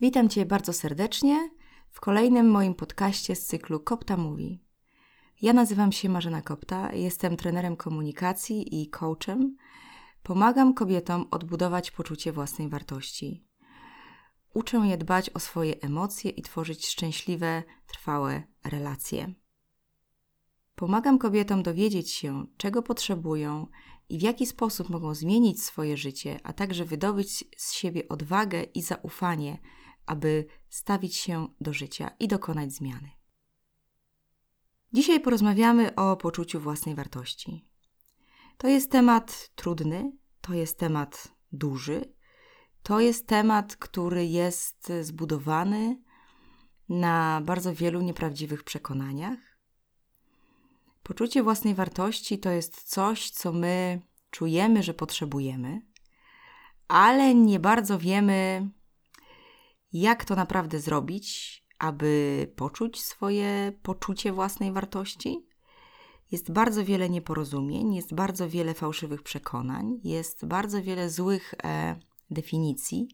Witam Cię bardzo serdecznie w kolejnym moim podcaście z cyklu Kopta Mówi. Ja nazywam się Marzena Kopta, jestem trenerem komunikacji i coachem. Pomagam kobietom odbudować poczucie własnej wartości. Uczę je dbać o swoje emocje i tworzyć szczęśliwe, trwałe relacje. Pomagam kobietom dowiedzieć się, czego potrzebują i w jaki sposób mogą zmienić swoje życie, a także wydobyć z siebie odwagę i zaufanie, aby stawić się do życia i dokonać zmiany. Dzisiaj porozmawiamy o poczuciu własnej wartości. To jest temat trudny, to jest temat duży, to jest temat, który jest zbudowany na bardzo wielu nieprawdziwych przekonaniach. Poczucie własnej wartości to jest coś, co my czujemy, że potrzebujemy, ale nie bardzo wiemy, jak to naprawdę zrobić, aby poczuć swoje poczucie własnej wartości. Jest bardzo wiele nieporozumień, jest bardzo wiele fałszywych przekonań, jest bardzo wiele złych e, definicji.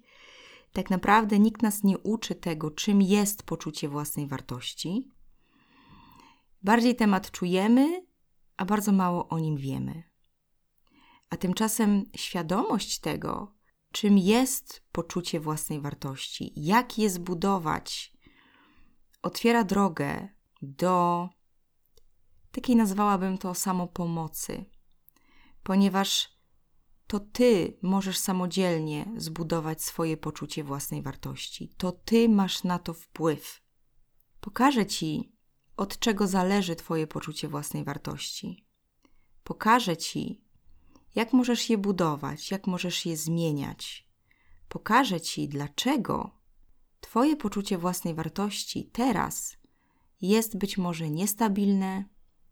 Tak naprawdę nikt nas nie uczy tego, czym jest poczucie własnej wartości. Bardziej temat czujemy, a bardzo mało o nim wiemy. A tymczasem świadomość tego, czym jest poczucie własnej wartości, jak je zbudować, otwiera drogę do takiej nazwałabym to samopomocy, ponieważ to ty możesz samodzielnie zbudować swoje poczucie własnej wartości. To ty masz na to wpływ. Pokażę ci, od czego zależy twoje poczucie własnej wartości. Pokażę ci, jak możesz je budować, jak możesz je zmieniać. Pokażę Ci, dlaczego Twoje poczucie własnej wartości teraz jest być może niestabilne,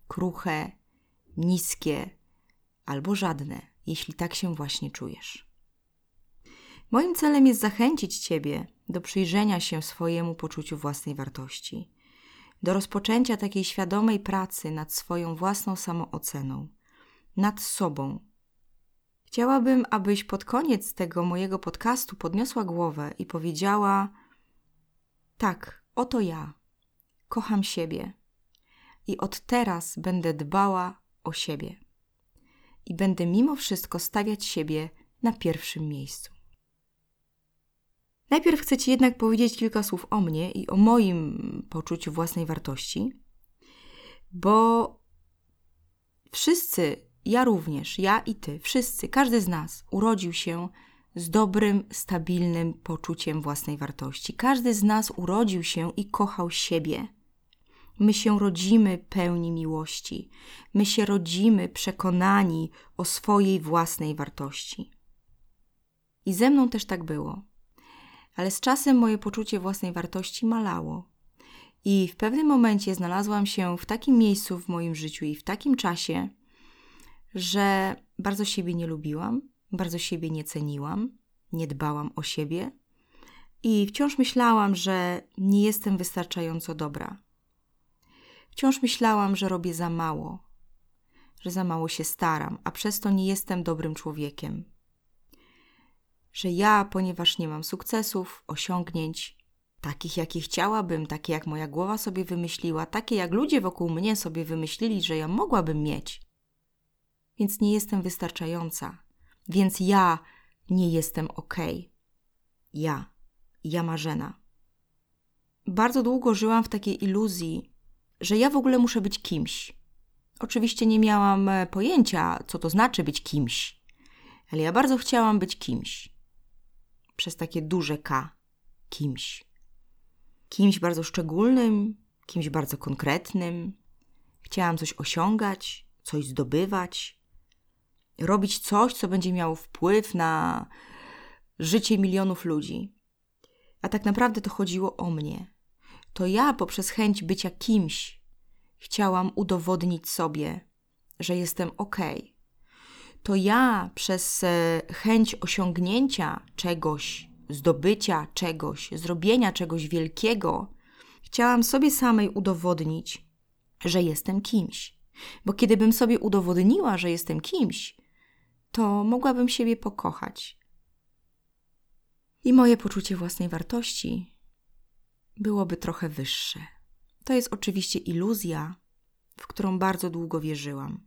kruche, niskie albo żadne, jeśli tak się właśnie czujesz. Moim celem jest zachęcić Ciebie do przyjrzenia się swojemu poczuciu własnej wartości, do rozpoczęcia takiej świadomej pracy nad swoją własną samooceną, nad sobą, Chciałabym, abyś pod koniec tego mojego podcastu podniosła głowę i powiedziała: Tak, oto ja. Kocham siebie. I od teraz będę dbała o siebie. I będę mimo wszystko stawiać siebie na pierwszym miejscu. Najpierw chcę Ci jednak powiedzieć kilka słów o mnie i o moim poczuciu własnej wartości, bo wszyscy ja również, ja i ty, wszyscy, każdy z nas urodził się z dobrym, stabilnym poczuciem własnej wartości. Każdy z nas urodził się i kochał siebie. My się rodzimy pełni miłości. My się rodzimy przekonani o swojej własnej wartości. I ze mną też tak było. Ale z czasem moje poczucie własnej wartości malało. I w pewnym momencie znalazłam się w takim miejscu w moim życiu i w takim czasie, że bardzo siebie nie lubiłam, bardzo siebie nie ceniłam, nie dbałam o siebie i wciąż myślałam, że nie jestem wystarczająco dobra. Wciąż myślałam, że robię za mało, że za mało się staram, a przez to nie jestem dobrym człowiekiem. Że ja, ponieważ nie mam sukcesów, osiągnięć, takich jakie chciałabym, takie jak moja głowa sobie wymyśliła, takie jak ludzie wokół mnie sobie wymyślili, że ja mogłabym mieć, więc nie jestem wystarczająca, więc ja nie jestem ok. Ja, ja Marzena. Bardzo długo żyłam w takiej iluzji, że ja w ogóle muszę być kimś. Oczywiście nie miałam e, pojęcia, co to znaczy być kimś, ale ja bardzo chciałam być kimś. Przez takie duże K. Kimś. Kimś bardzo szczególnym, kimś bardzo konkretnym. Chciałam coś osiągać, coś zdobywać, robić coś, co będzie miało wpływ na życie milionów ludzi. A tak naprawdę to chodziło o mnie. To ja poprzez chęć bycia kimś chciałam udowodnić sobie, że jestem ok. To ja przez e, chęć osiągnięcia czegoś, zdobycia czegoś, zrobienia czegoś wielkiego, chciałam sobie samej udowodnić, że jestem kimś. Bo kiedybym sobie udowodniła, że jestem kimś, to mogłabym siebie pokochać. i moje poczucie własnej wartości byłoby trochę wyższe. To jest oczywiście iluzja, w którą bardzo długo wierzyłam.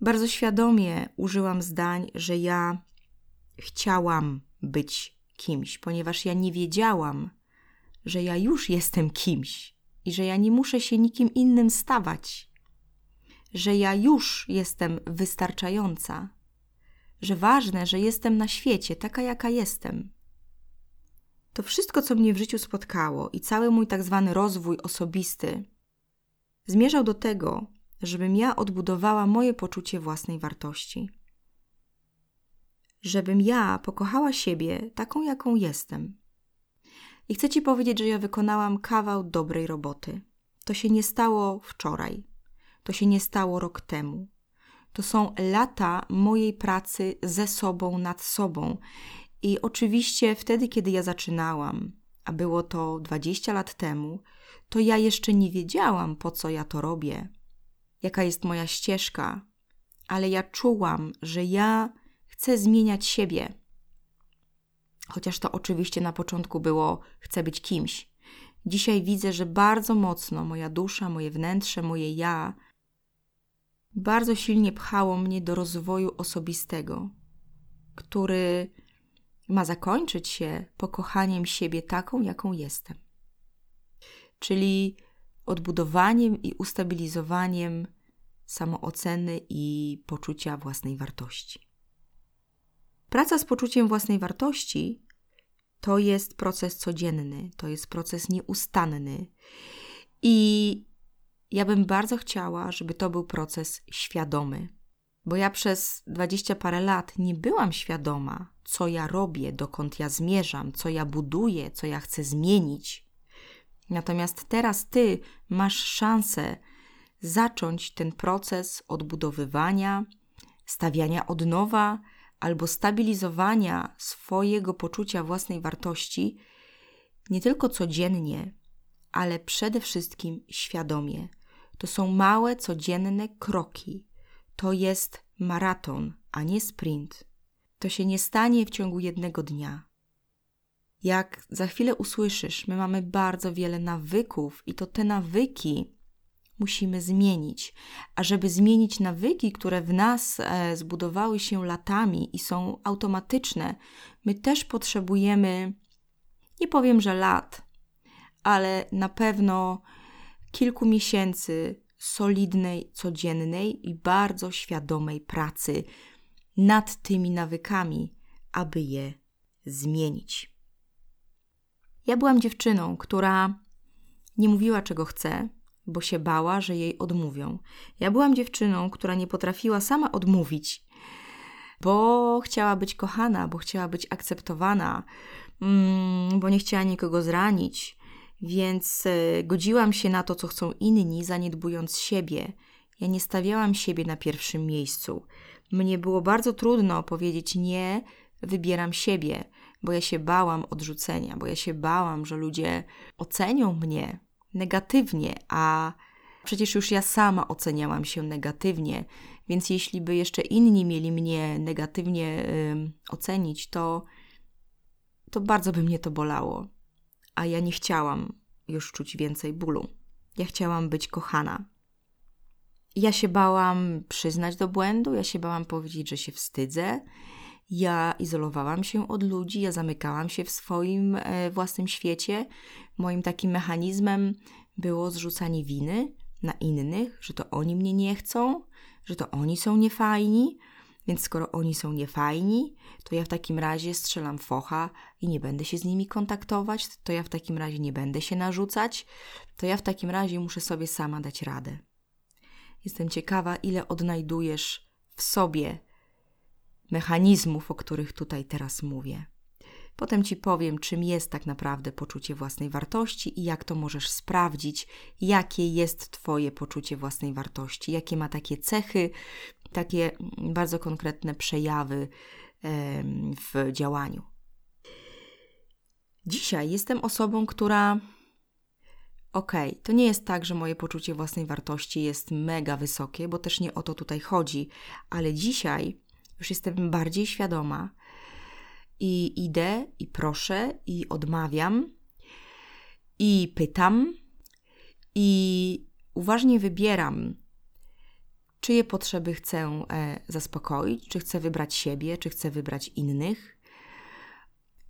Bardzo świadomie użyłam zdań, że ja chciałam być kimś, ponieważ ja nie wiedziałam, że ja już jestem kimś i że ja nie muszę się nikim innym stawać, że ja już jestem wystarczająca, że ważne, że jestem na świecie taka, jaka jestem. To wszystko, co mnie w życiu spotkało i cały mój tak zwany rozwój osobisty zmierzał do tego, żebym ja odbudowała moje poczucie własnej wartości. Żebym ja pokochała siebie taką, jaką jestem. I chcę Ci powiedzieć, że ja wykonałam kawał dobrej roboty. To się nie stało wczoraj. To się nie stało rok temu. To są lata mojej pracy ze sobą, nad sobą. I oczywiście wtedy, kiedy ja zaczynałam, a było to 20 lat temu, to ja jeszcze nie wiedziałam, po co ja to robię, jaka jest moja ścieżka, ale ja czułam, że ja chcę zmieniać siebie. Chociaż to oczywiście na początku było chcę być kimś. Dzisiaj widzę, że bardzo mocno moja dusza, moje wnętrze, moje ja bardzo silnie pchało mnie do rozwoju osobistego, który ma zakończyć się pokochaniem siebie taką, jaką jestem. Czyli odbudowaniem i ustabilizowaniem samooceny i poczucia własnej wartości. Praca z poczuciem własnej wartości to jest proces codzienny, to jest proces nieustanny. I ja bym bardzo chciała, żeby to był proces świadomy, bo ja przez dwadzieścia parę lat nie byłam świadoma, co ja robię, dokąd ja zmierzam, co ja buduję, co ja chcę zmienić. Natomiast teraz ty masz szansę zacząć ten proces odbudowywania, stawiania od nowa albo stabilizowania swojego poczucia własnej wartości nie tylko codziennie, ale przede wszystkim świadomie. To są małe, codzienne kroki. To jest maraton, a nie sprint. To się nie stanie w ciągu jednego dnia. Jak za chwilę usłyszysz, my mamy bardzo wiele nawyków, i to te nawyki musimy zmienić. A żeby zmienić nawyki, które w nas e, zbudowały się latami i są automatyczne, my też potrzebujemy, nie powiem, że lat, ale na pewno kilku miesięcy solidnej, codziennej i bardzo świadomej pracy nad tymi nawykami, aby je zmienić. Ja byłam dziewczyną, która nie mówiła, czego chce, bo się bała, że jej odmówią. Ja byłam dziewczyną, która nie potrafiła sama odmówić, bo chciała być kochana, bo chciała być akceptowana, mm, bo nie chciała nikogo zranić, więc e, godziłam się na to, co chcą inni, zaniedbując siebie. Ja nie stawiałam siebie na pierwszym miejscu. Mnie było bardzo trudno powiedzieć nie, wybieram siebie, bo ja się bałam odrzucenia, bo ja się bałam, że ludzie ocenią mnie, negatywnie, a przecież już ja sama oceniałam się negatywnie, więc jeśli by jeszcze inni mieli mnie negatywnie y, ocenić, to, to bardzo by mnie to bolało. A ja nie chciałam już czuć więcej bólu. Ja chciałam być kochana. Ja się bałam przyznać do błędu, ja się bałam powiedzieć, że się wstydzę. Ja izolowałam się od ludzi, ja zamykałam się w swoim e, własnym świecie. Moim takim mechanizmem było zrzucanie winy na innych, że to oni mnie nie chcą, że to oni są niefajni. Więc skoro oni są niefajni, to ja w takim razie strzelam focha i nie będę się z nimi kontaktować, to ja w takim razie nie będę się narzucać, to ja w takim razie muszę sobie sama dać radę. Jestem ciekawa, ile odnajdujesz w sobie mechanizmów, o których tutaj teraz mówię. Potem Ci powiem, czym jest tak naprawdę poczucie własnej wartości i jak to możesz sprawdzić, jakie jest Twoje poczucie własnej wartości, jakie ma takie cechy, takie bardzo konkretne przejawy w działaniu. Dzisiaj jestem osobą, która. Okej, okay, to nie jest tak, że moje poczucie własnej wartości jest mega wysokie, bo też nie o to tutaj chodzi, ale dzisiaj już jestem bardziej świadoma i idę i proszę i odmawiam i pytam i uważnie wybieram, czyje potrzeby chcę e, zaspokoić, czy chcę wybrać siebie, czy chcę wybrać innych.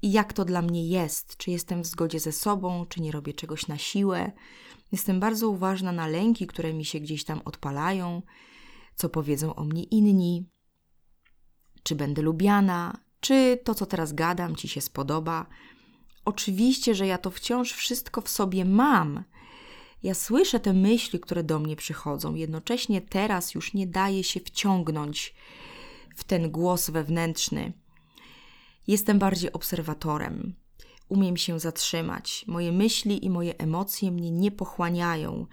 Jak to dla mnie jest, czy jestem w zgodzie ze sobą, czy nie robię czegoś na siłę. Jestem bardzo uważna na lęki, które mi się gdzieś tam odpalają, co powiedzą o mnie inni, czy będę lubiana, czy to, co teraz gadam, ci się spodoba. Oczywiście, że ja to wciąż wszystko w sobie mam. Ja słyszę te myśli, które do mnie przychodzą, jednocześnie teraz już nie daje się wciągnąć w ten głos wewnętrzny. Jestem bardziej obserwatorem. Umiem się zatrzymać. Moje myśli i moje emocje mnie nie pochłaniają.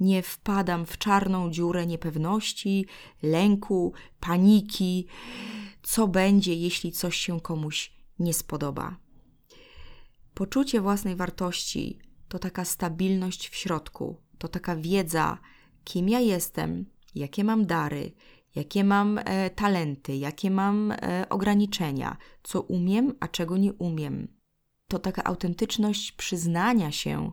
Nie wpadam w czarną dziurę niepewności, lęku, paniki. Co będzie, jeśli coś się komuś nie spodoba? Poczucie własnej wartości to taka stabilność w środku, to taka wiedza, kim ja jestem, jakie mam dary, jakie mam e, talenty, jakie mam e, ograniczenia, co umiem, a czego nie umiem. To taka autentyczność przyznania się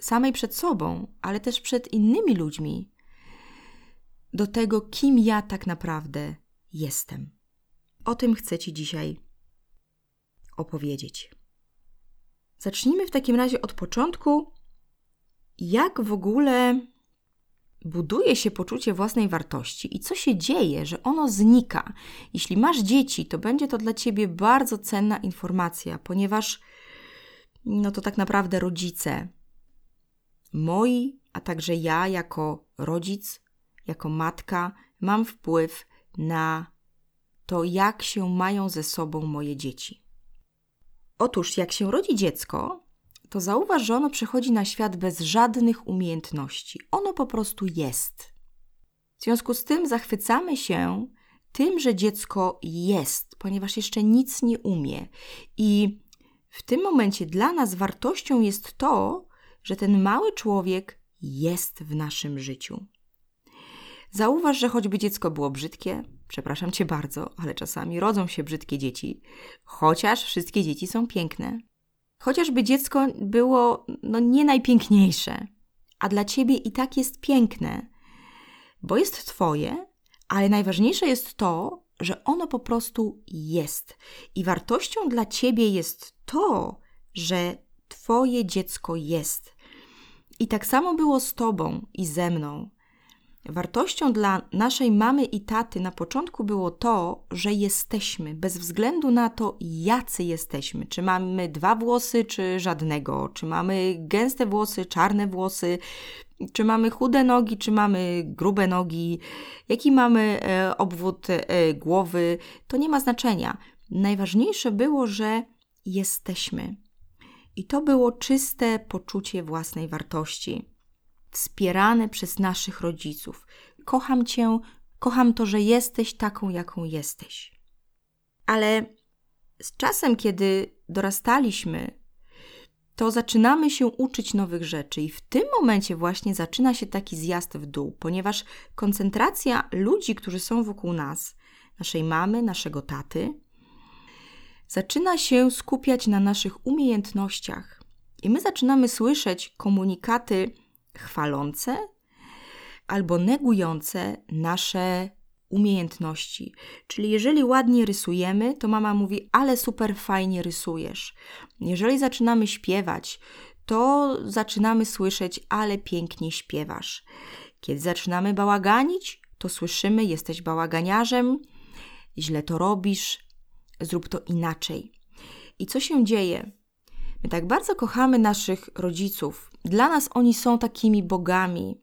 samej przed sobą, ale też przed innymi ludźmi do tego, kim ja tak naprawdę jestem. O tym chcę Ci dzisiaj opowiedzieć. Zacznijmy w takim razie od początku, jak w ogóle buduje się poczucie własnej wartości i co się dzieje, że ono znika. Jeśli masz dzieci, to będzie to dla ciebie bardzo cenna informacja, ponieważ no to tak naprawdę rodzice, moi, a także ja jako rodzic, jako matka, mam wpływ na to, jak się mają ze sobą moje dzieci. Otóż, jak się rodzi dziecko, to zauważ, że ono przychodzi na świat bez żadnych umiejętności. Ono po prostu jest. W związku z tym zachwycamy się tym, że dziecko jest, ponieważ jeszcze nic nie umie. I w tym momencie dla nas wartością jest to, że ten mały człowiek jest w naszym życiu. Zauważ, że choćby dziecko było brzydkie, przepraszam cię bardzo, ale czasami rodzą się brzydkie dzieci, chociaż wszystkie dzieci są piękne. Chociażby dziecko było no, nie najpiękniejsze, a dla ciebie i tak jest piękne, bo jest twoje, ale najważniejsze jest to, że ono po prostu jest. I wartością dla ciebie jest to, że twoje dziecko jest. I tak samo było z tobą i ze mną. Wartością dla naszej mamy i taty na początku było to, że jesteśmy, bez względu na to, jacy jesteśmy. Czy mamy dwa włosy, czy żadnego, czy mamy gęste włosy, czarne włosy, czy mamy chude nogi, czy mamy grube nogi, jaki mamy e, obwód e, głowy, to nie ma znaczenia. Najważniejsze było, że jesteśmy. I to było czyste poczucie własnej wartości wspierane przez naszych rodziców. Kocham Cię, kocham to, że jesteś taką, jaką jesteś. Ale z czasem, kiedy dorastaliśmy, to zaczynamy się uczyć nowych rzeczy, i w tym momencie właśnie zaczyna się taki zjazd w dół, ponieważ koncentracja ludzi, którzy są wokół nas, naszej mamy, naszego taty, zaczyna się skupiać na naszych umiejętnościach. I my zaczynamy słyszeć komunikaty chwalące albo negujące nasze umiejętności. Czyli jeżeli ładnie rysujemy, to mama mówi: Ale super fajnie rysujesz. Jeżeli zaczynamy śpiewać, to zaczynamy słyszeć: Ale pięknie śpiewasz. Kiedy zaczynamy bałaganić, to słyszymy: Jesteś bałaganiarzem, źle to robisz, zrób to inaczej. I co się dzieje? My tak bardzo kochamy naszych rodziców. Dla nas oni są takimi bogami.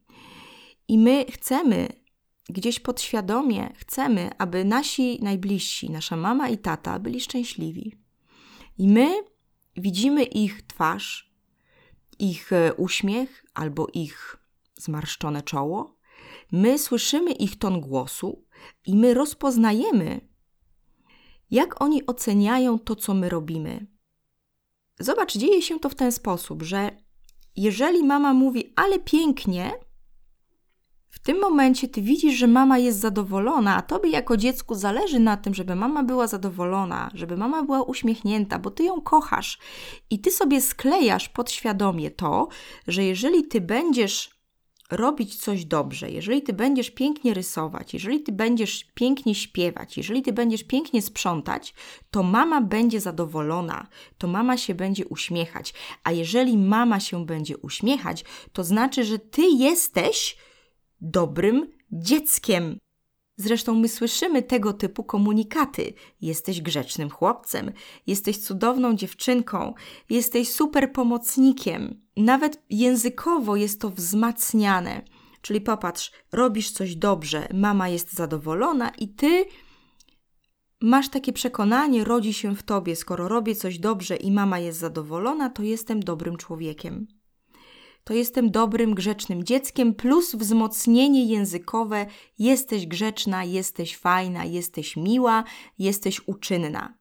I my chcemy, gdzieś podświadomie, chcemy, aby nasi najbliżsi, nasza mama i tata byli szczęśliwi. I my widzimy ich twarz, ich e, uśmiech albo ich zmarszczone czoło. My słyszymy ich ton głosu i my rozpoznajemy, jak oni oceniają to, co my robimy. Zobacz, dzieje się to w ten sposób, że jeżeli mama mówi, ale pięknie, w tym momencie ty widzisz, że mama jest zadowolona, a tobie jako dziecku zależy na tym, żeby mama była zadowolona, żeby mama była uśmiechnięta, bo ty ją kochasz. I ty sobie sklejasz podświadomie to, że jeżeli ty będziesz robić coś dobrze, jeżeli ty będziesz pięknie rysować, jeżeli ty będziesz pięknie śpiewać, jeżeli ty będziesz pięknie sprzątać, to mama będzie zadowolona, to mama się będzie uśmiechać. A jeżeli mama się będzie uśmiechać, to znaczy, że ty jesteś dobrym dzieckiem. Zresztą my słyszymy tego typu komunikaty. Jesteś grzecznym chłopcem, jesteś cudowną dziewczynką, jesteś super pomocnikiem. Nawet językowo jest to wzmacniane. Czyli popatrz, robisz coś dobrze, mama jest zadowolona i ty masz takie przekonanie, rodzi się w tobie, skoro robię coś dobrze i mama jest zadowolona, to jestem dobrym człowiekiem to jestem dobrym, grzecznym dzieckiem, plus wzmocnienie językowe: jesteś grzeczna, jesteś fajna, jesteś miła, jesteś uczynna.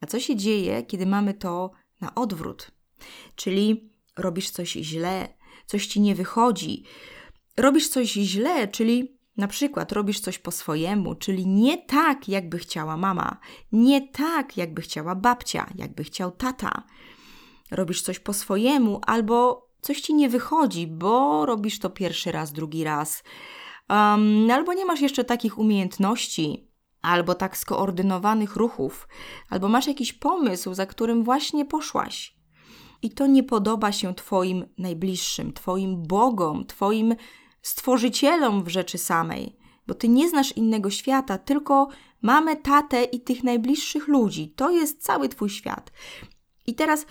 A co się dzieje, kiedy mamy to na odwrót? Czyli robisz coś źle, coś ci nie wychodzi, robisz coś źle, czyli na przykład robisz coś po swojemu, czyli nie tak, jakby chciała mama, nie tak, jakby chciała babcia, jakby chciał tata. Robisz coś po swojemu, albo coś ci nie wychodzi, bo robisz to pierwszy raz, drugi raz, um, albo nie masz jeszcze takich umiejętności, albo tak skoordynowanych ruchów, albo masz jakiś pomysł, za którym właśnie poszłaś. I to nie podoba się Twoim najbliższym, Twoim Bogom, Twoim stworzycielom w rzeczy samej, bo Ty nie znasz innego świata, tylko mamy tatę i tych najbliższych ludzi. To jest cały Twój świat. I teraz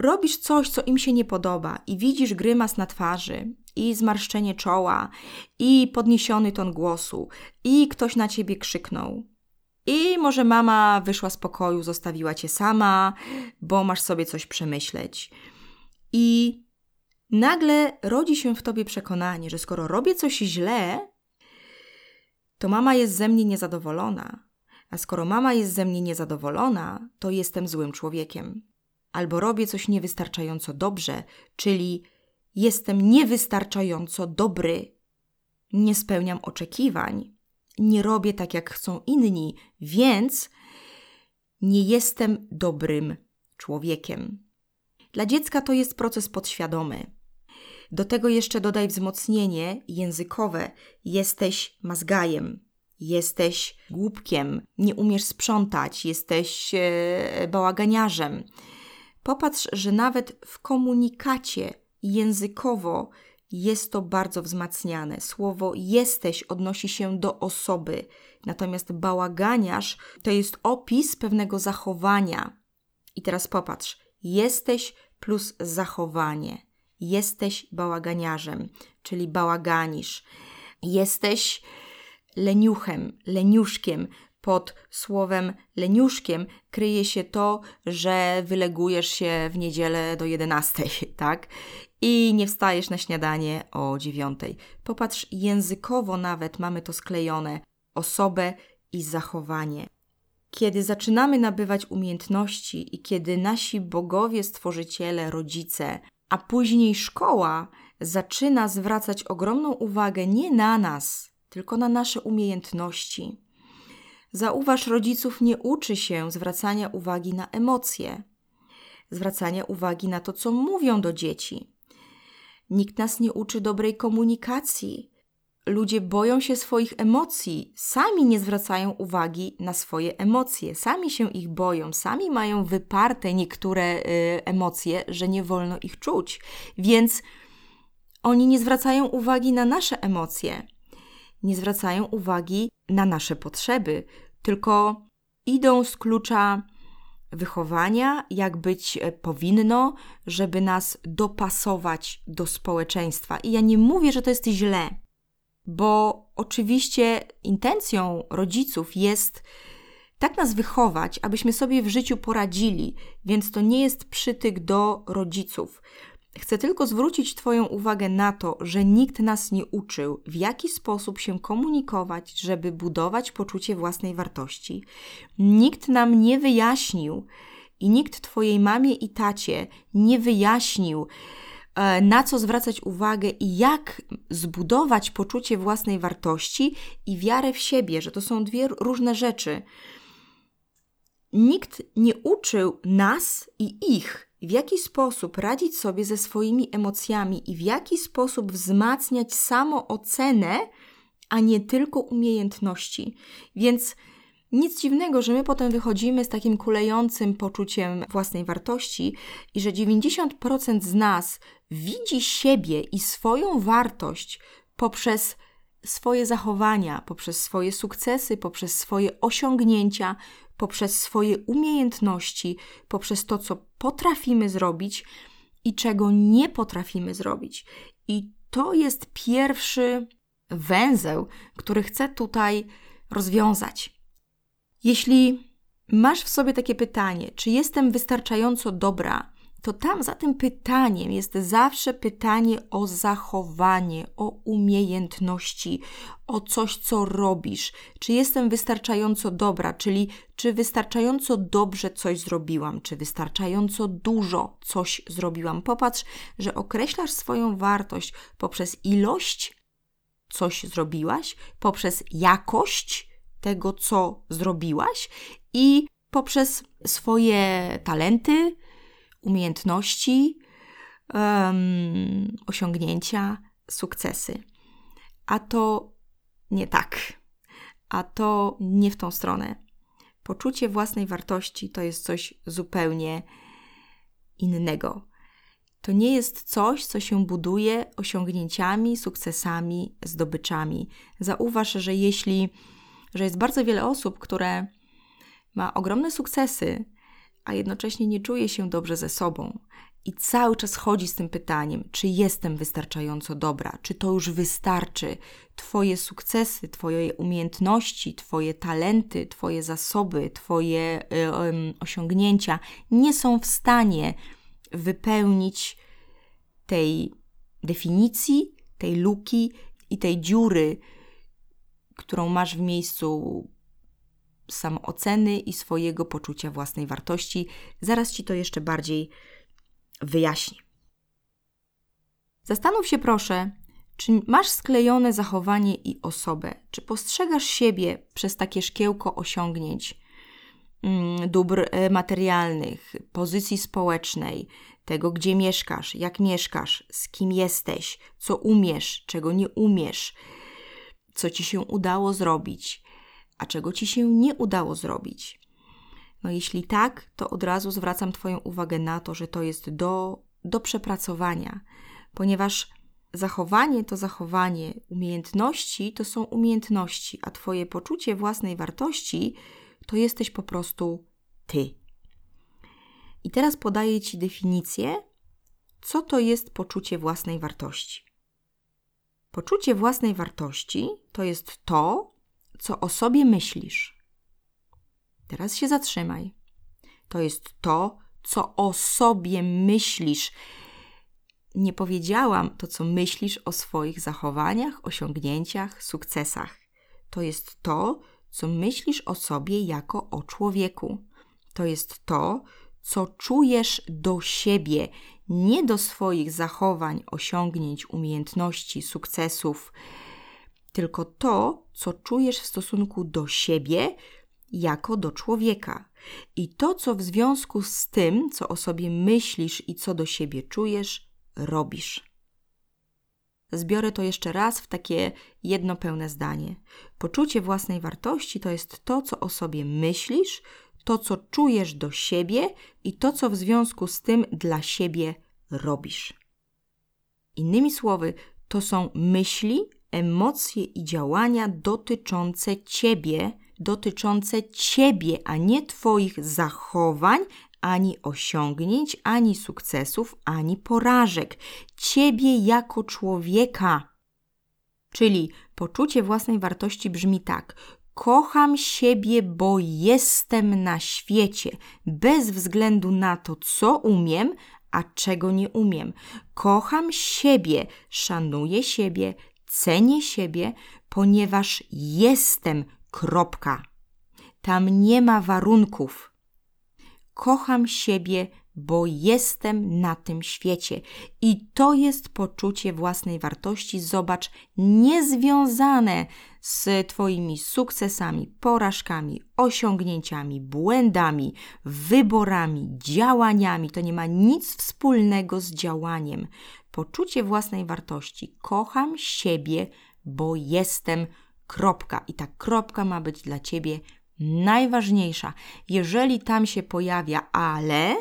robisz coś, co im się nie podoba i widzisz grymas na twarzy, i zmarszczenie czoła, i podniesiony ton głosu, i ktoś na ciebie krzyknął. I może mama wyszła z pokoju, zostawiła cię sama, bo masz sobie coś przemyśleć. I nagle rodzi się w tobie przekonanie, że skoro robię coś źle, to mama jest ze mnie niezadowolona. A skoro mama jest ze mnie niezadowolona, to jestem złym człowiekiem albo robię coś niewystarczająco dobrze, czyli jestem niewystarczająco dobry, nie spełniam oczekiwań, nie robię tak jak chcą inni, więc nie jestem dobrym człowiekiem. Dla dziecka to jest proces podświadomy. Do tego jeszcze dodaj wzmocnienie językowe. Jesteś mazgajem, jesteś głupkiem, nie umiesz sprzątać, jesteś e, bałaganiarzem Popatrz, że nawet w komunikacie językowo jest to bardzo wzmacniane. Słowo jesteś odnosi się do osoby, natomiast bałaganiarz to jest opis pewnego zachowania. I teraz popatrz, jesteś plus zachowanie. Jesteś bałaganiarzem, czyli bałaganisz. Jesteś leniuchem, leniuszkiem, pod słowem leniuszkiem kryje się to, że wylegujesz się w niedzielę do 11, tak? I nie wstajesz na śniadanie o 9. Popatrz, językowo nawet mamy to sklejone osobę i zachowanie. Kiedy zaczynamy nabywać umiejętności i kiedy nasi bogowie, stworzyciele, rodzice, a później szkoła zaczyna zwracać ogromną uwagę nie na nas, tylko na nasze umiejętności, Zauważ, rodziców nie uczy się zwracania uwagi na emocje, zwracania uwagi na to, co mówią do dzieci. Nikt nas nie uczy dobrej komunikacji. Ludzie boją się swoich emocji, sami nie zwracają uwagi na swoje emocje, sami się ich boją, sami mają wyparte niektóre y, emocje, że nie wolno ich czuć. Więc oni nie zwracają uwagi na nasze emocje nie zwracają uwagi na nasze potrzeby, tylko idą z klucza wychowania, jak być e, powinno, żeby nas dopasować do społeczeństwa. I ja nie mówię, że to jest źle, bo oczywiście intencją rodziców jest tak nas wychować, abyśmy sobie w życiu poradzili, więc to nie jest przytyk do rodziców. Chcę tylko zwrócić Twoją uwagę na to, że nikt nas nie uczył, w jaki sposób się komunikować, żeby budować poczucie własnej wartości. Nikt nam nie wyjaśnił i nikt Twojej mamie i tacie nie wyjaśnił, e, na co zwracać uwagę i jak zbudować poczucie własnej wartości i wiarę w siebie, że to są dwie różne rzeczy. Nikt nie uczył nas i ich, w jaki sposób radzić sobie ze swoimi emocjami i w jaki sposób wzmacniać samoocenę, a nie tylko umiejętności. Więc nic dziwnego, że my potem wychodzimy z takim kulejącym poczuciem własnej wartości i że 90% z nas widzi siebie i swoją wartość poprzez swoje zachowania, poprzez swoje sukcesy, poprzez swoje osiągnięcia, poprzez swoje umiejętności, poprzez to, co potrafimy zrobić i czego nie potrafimy zrobić. I to jest pierwszy węzeł, który chcę tutaj rozwiązać. Jeśli masz w sobie takie pytanie, czy jestem wystarczająco dobra, to tam za tym pytaniem jest zawsze pytanie o zachowanie, o umiejętności, o coś, co robisz. Czy jestem wystarczająco dobra, czyli czy wystarczająco dobrze coś zrobiłam, czy wystarczająco dużo coś zrobiłam. Popatrz, że określasz swoją wartość poprzez ilość coś zrobiłaś, poprzez jakość tego, co zrobiłaś i poprzez swoje talenty, umiejętności, um, osiągnięcia, sukcesy. A to nie tak. A to nie w tą stronę. Poczucie własnej wartości to jest coś zupełnie innego. To nie jest coś, co się buduje osiągnięciami, sukcesami, zdobyczami. Zauważ, że jeśli, że jest bardzo wiele osób, które ma ogromne sukcesy, a jednocześnie nie czuje się dobrze ze sobą. I cały czas chodzi z tym pytaniem, czy jestem wystarczająco dobra, czy to już wystarczy. Twoje sukcesy, Twoje umiejętności, Twoje talenty, Twoje zasoby, Twoje y, osiągnięcia nie są w stanie wypełnić tej definicji, tej luki i tej dziury, którą masz w miejscu samooceny i swojego poczucia własnej wartości. Zaraz Ci to jeszcze bardziej wyjaśnię. Zastanów się proszę, czy masz sklejone zachowanie i osobę? Czy postrzegasz siebie przez takie szkiełko osiągnięć, mm, dóbr e, materialnych, pozycji społecznej, tego, gdzie mieszkasz, jak mieszkasz, z kim jesteś, co umiesz, czego nie umiesz, co ci się udało zrobić, a czego ci się nie udało zrobić. No jeśli tak, to od razu zwracam Twoją uwagę na to, że to jest do, do przepracowania, ponieważ zachowanie to zachowanie, umiejętności to są umiejętności, a Twoje poczucie własnej wartości to jesteś po prostu Ty. I teraz podaję Ci definicję, co to jest poczucie własnej wartości. Poczucie własnej wartości to jest to, co o sobie myślisz. Teraz się zatrzymaj. To jest to, co o sobie myślisz. Nie powiedziałam to, co myślisz o swoich zachowaniach, osiągnięciach, sukcesach. To jest to, co myślisz o sobie jako o człowieku. To jest to, co czujesz do siebie, nie do swoich zachowań, osiągnięć, umiejętności, sukcesów, tylko to, co czujesz w stosunku do siebie jako do człowieka. I to, co w związku z tym, co o sobie myślisz i co do siebie czujesz, robisz. Zbiorę to jeszcze raz w takie jedno pełne zdanie. Poczucie własnej wartości to jest to, co o sobie myślisz, to, co czujesz do siebie i to, co w związku z tym dla siebie robisz. Innymi słowy, to są myśli, emocje i działania dotyczące ciebie, dotyczące ciebie, a nie twoich zachowań, ani osiągnięć, ani sukcesów, ani porażek. Ciebie jako człowieka. Czyli poczucie własnej wartości brzmi tak: Kocham siebie, bo jestem na świecie, bez względu na to, co umiem, a czego nie umiem. Kocham siebie, szanuję siebie, cenię siebie, ponieważ jestem. Kropka. Tam nie ma warunków. kocham siebie, bo jestem na tym świecie. I to jest poczucie własnej wartości, zobacz, niezwiązane z Twoimi sukcesami, porażkami, osiągnięciami, błędami, wyborami, działaniami. To nie ma nic wspólnego z działaniem. Poczucie własnej wartości. Kocham siebie, bo jestem. Kropka. I ta kropka ma być dla Ciebie najważniejsza. Jeżeli tam się pojawia ale,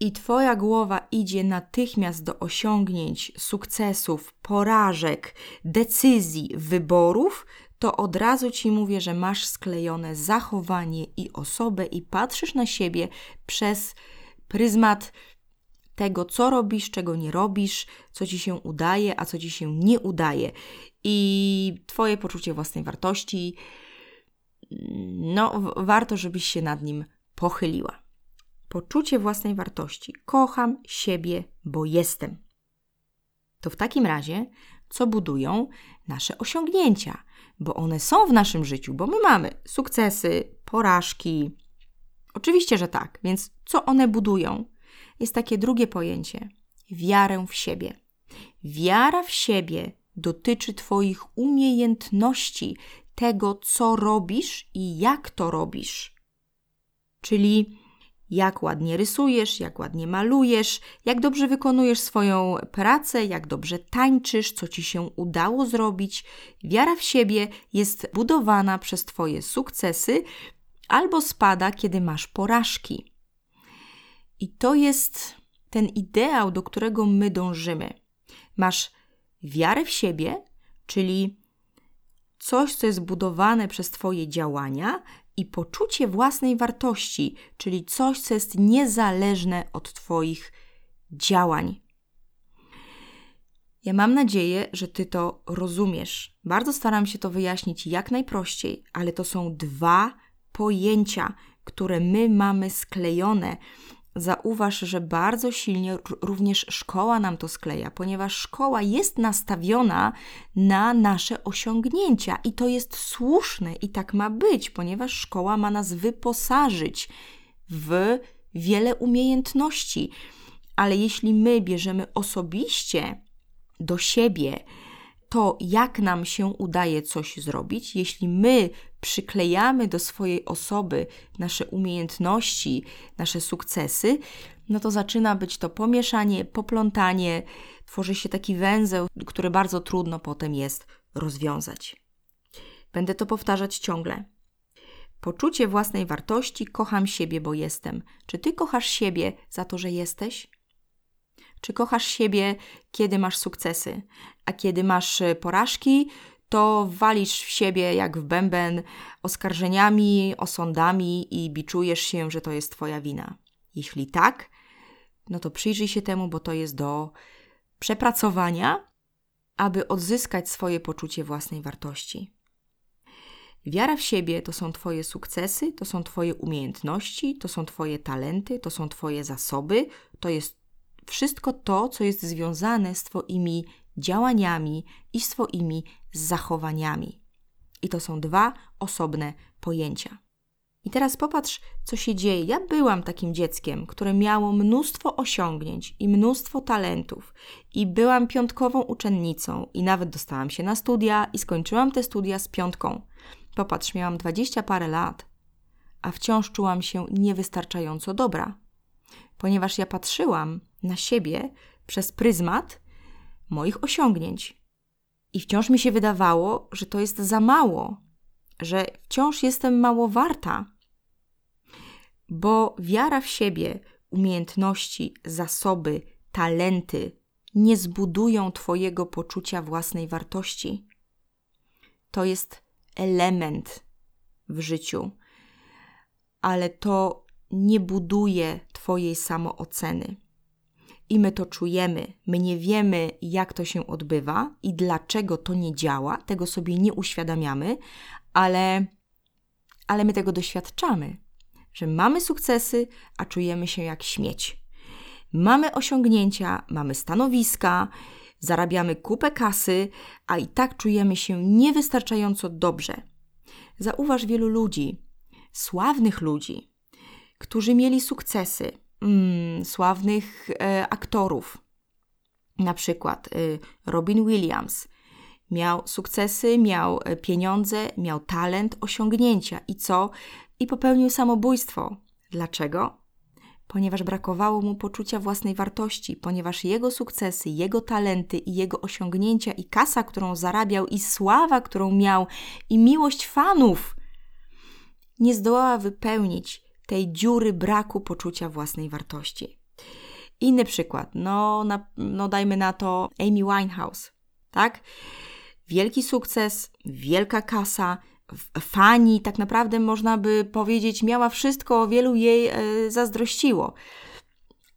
i Twoja głowa idzie natychmiast do osiągnięć, sukcesów, porażek, decyzji, wyborów, to od razu Ci mówię, że masz sklejone zachowanie i osobę i patrzysz na siebie przez pryzmat tego, co robisz, czego nie robisz, co Ci się udaje, a co Ci się nie udaje. I Twoje poczucie własnej wartości, no, warto, żebyś się nad nim pochyliła poczucie własnej wartości. Kocham siebie, bo jestem. To w takim razie, co budują nasze osiągnięcia, bo one są w naszym życiu, bo my mamy sukcesy, porażki. Oczywiście, że tak, więc co one budują? Jest takie drugie pojęcie wiarę w siebie. Wiara w siebie dotyczy Twoich umiejętności, tego, co robisz i jak to robisz. Czyli jak ładnie rysujesz, jak ładnie malujesz, jak dobrze wykonujesz swoją pracę, jak dobrze tańczysz, co ci się udało zrobić. Wiara w siebie jest budowana przez Twoje sukcesy albo spada, kiedy masz porażki. I to jest ten ideał, do którego my dążymy. Masz wiarę w siebie, czyli coś, co jest budowane przez Twoje działania, i poczucie własnej wartości, czyli coś, co jest niezależne od Twoich działań. Ja mam nadzieję, że Ty to rozumiesz. Bardzo staram się to wyjaśnić jak najprościej, ale to są dwa pojęcia, które my mamy sklejone Zauważ, że bardzo silnie również szkoła nam to skleja, ponieważ szkoła jest nastawiona na nasze osiągnięcia i to jest słuszne i tak ma być, ponieważ szkoła ma nas wyposażyć w wiele umiejętności. Ale jeśli my bierzemy osobiście do siebie to, jak nam się udaje coś zrobić, jeśli my przyklejamy do swojej osoby nasze umiejętności, nasze sukcesy, no to zaczyna być to pomieszanie, poplątanie, tworzy się taki węzeł, który bardzo trudno potem jest rozwiązać. Będę to powtarzać ciągle. Poczucie własnej wartości, kocham siebie, bo jestem. Czy ty kochasz siebie za to, że jesteś? Czy kochasz siebie, kiedy masz sukcesy, a kiedy masz y, porażki, to walisz w siebie jak w bęben oskarżeniami, osądami i biczujesz się, że to jest Twoja wina. Jeśli tak, no to przyjrzyj się temu, bo to jest do przepracowania, aby odzyskać swoje poczucie własnej wartości. Wiara w siebie to są Twoje sukcesy, to są Twoje umiejętności, to są Twoje talenty, to są Twoje zasoby, to jest wszystko to, co jest związane z Twoimi działaniami i swoimi zachowaniami. I to są dwa osobne pojęcia. I teraz popatrz, co się dzieje. Ja byłam takim dzieckiem, które miało mnóstwo osiągnięć i mnóstwo talentów, i byłam piątkową uczennicą, i nawet dostałam się na studia i skończyłam te studia z piątką. Popatrz, miałam dwadzieścia parę lat, a wciąż czułam się niewystarczająco dobra, ponieważ ja patrzyłam na siebie przez pryzmat moich osiągnięć. I wciąż mi się wydawało, że to jest za mało, że wciąż jestem mało warta, bo wiara w siebie, umiejętności, zasoby, talenty nie zbudują Twojego poczucia własnej wartości. To jest element w życiu, ale to nie buduje Twojej samooceny i my to czujemy. My nie wiemy, jak to się odbywa i dlaczego to nie działa, tego sobie nie uświadamiamy, ale, ale my tego doświadczamy, że mamy sukcesy, a czujemy się jak śmieć. Mamy osiągnięcia, mamy stanowiska, zarabiamy kupę kasy, a i tak czujemy się niewystarczająco dobrze. Zauważ wielu ludzi, sławnych ludzi, którzy mieli sukcesy, mm, sławnych e, aktorów, na przykład y, Robin Williams. Miał sukcesy, miał e, pieniądze, miał talent, osiągnięcia i co? I popełnił samobójstwo. Dlaczego? Ponieważ brakowało mu poczucia własnej wartości, ponieważ jego sukcesy, jego talenty i jego osiągnięcia, i kasa, którą zarabiał, i sława, którą miał, i miłość fanów nie zdołała wypełnić tej dziury braku poczucia własnej wartości. Inny przykład, no, na, no dajmy na to Amy Winehouse, tak? Wielki sukces, wielka kasa, fani, tak naprawdę można by powiedzieć, miała wszystko, wielu jej e, zazdrościło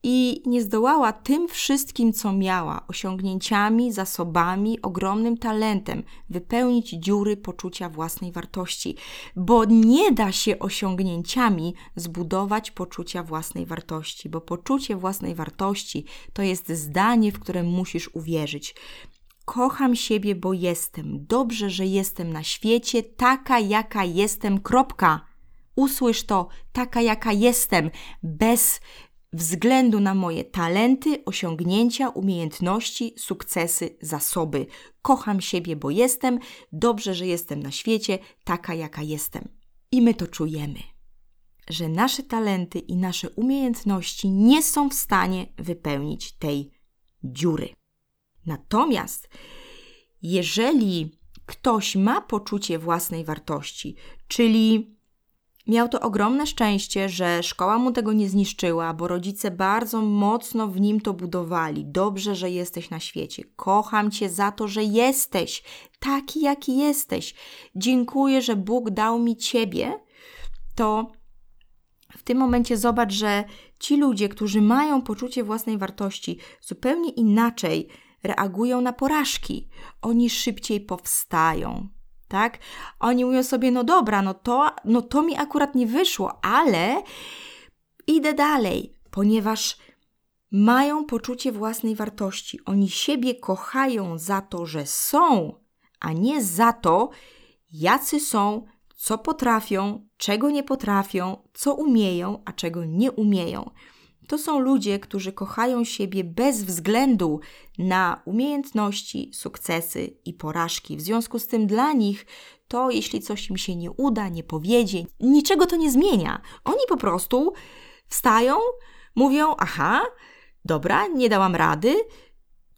i nie zdołała tym wszystkim, co miała, osiągnięciami, zasobami, ogromnym talentem, wypełnić dziury poczucia własnej wartości, bo nie da się osiągnięciami zbudować poczucia własnej wartości, bo poczucie własnej wartości to jest zdanie, w które musisz uwierzyć. Kocham siebie, bo jestem. Dobrze, że jestem na świecie, taka jaka jestem. Kropka. Usłysz to, taka jaka jestem, bez względu na moje talenty, osiągnięcia, umiejętności, sukcesy, zasoby. Kocham siebie, bo jestem, dobrze, że jestem na świecie, taka jaka jestem. I my to czujemy, że nasze talenty i nasze umiejętności nie są w stanie wypełnić tej dziury. Natomiast jeżeli ktoś ma poczucie własnej wartości, czyli Miał to ogromne szczęście, że szkoła mu tego nie zniszczyła, bo rodzice bardzo mocno w nim to budowali. Dobrze, że jesteś na świecie. Kocham cię za to, że jesteś taki, jaki jesteś. Dziękuję, że Bóg dał mi ciebie. To w tym momencie zobacz, że ci ludzie, którzy mają poczucie własnej wartości, zupełnie inaczej reagują na porażki. Oni szybciej powstają tak? Oni mówią sobie, no dobra, no to, no to mi akurat nie wyszło, ale idę dalej, ponieważ mają poczucie własnej wartości. Oni siebie kochają za to, że są, a nie za to, jacy są, co potrafią, czego nie potrafią, co umieją, a czego nie umieją. To są ludzie, którzy kochają siebie bez względu na umiejętności, sukcesy i porażki. W związku z tym dla nich to, jeśli coś im się nie uda, nie powiedzie, niczego to nie zmienia. Oni po prostu wstają, mówią: Aha, dobra, nie dałam rady,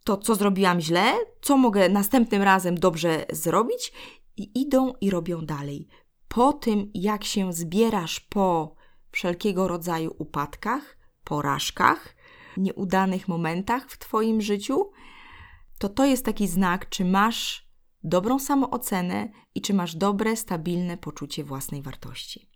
to co zrobiłam źle, co mogę następnym razem dobrze zrobić, i idą i robią dalej. Po tym, jak się zbierasz po wszelkiego rodzaju upadkach, porażkach, nieudanych momentach w Twoim życiu, to to jest taki znak, czy masz dobrą samoocenę i czy masz dobre, stabilne poczucie własnej wartości.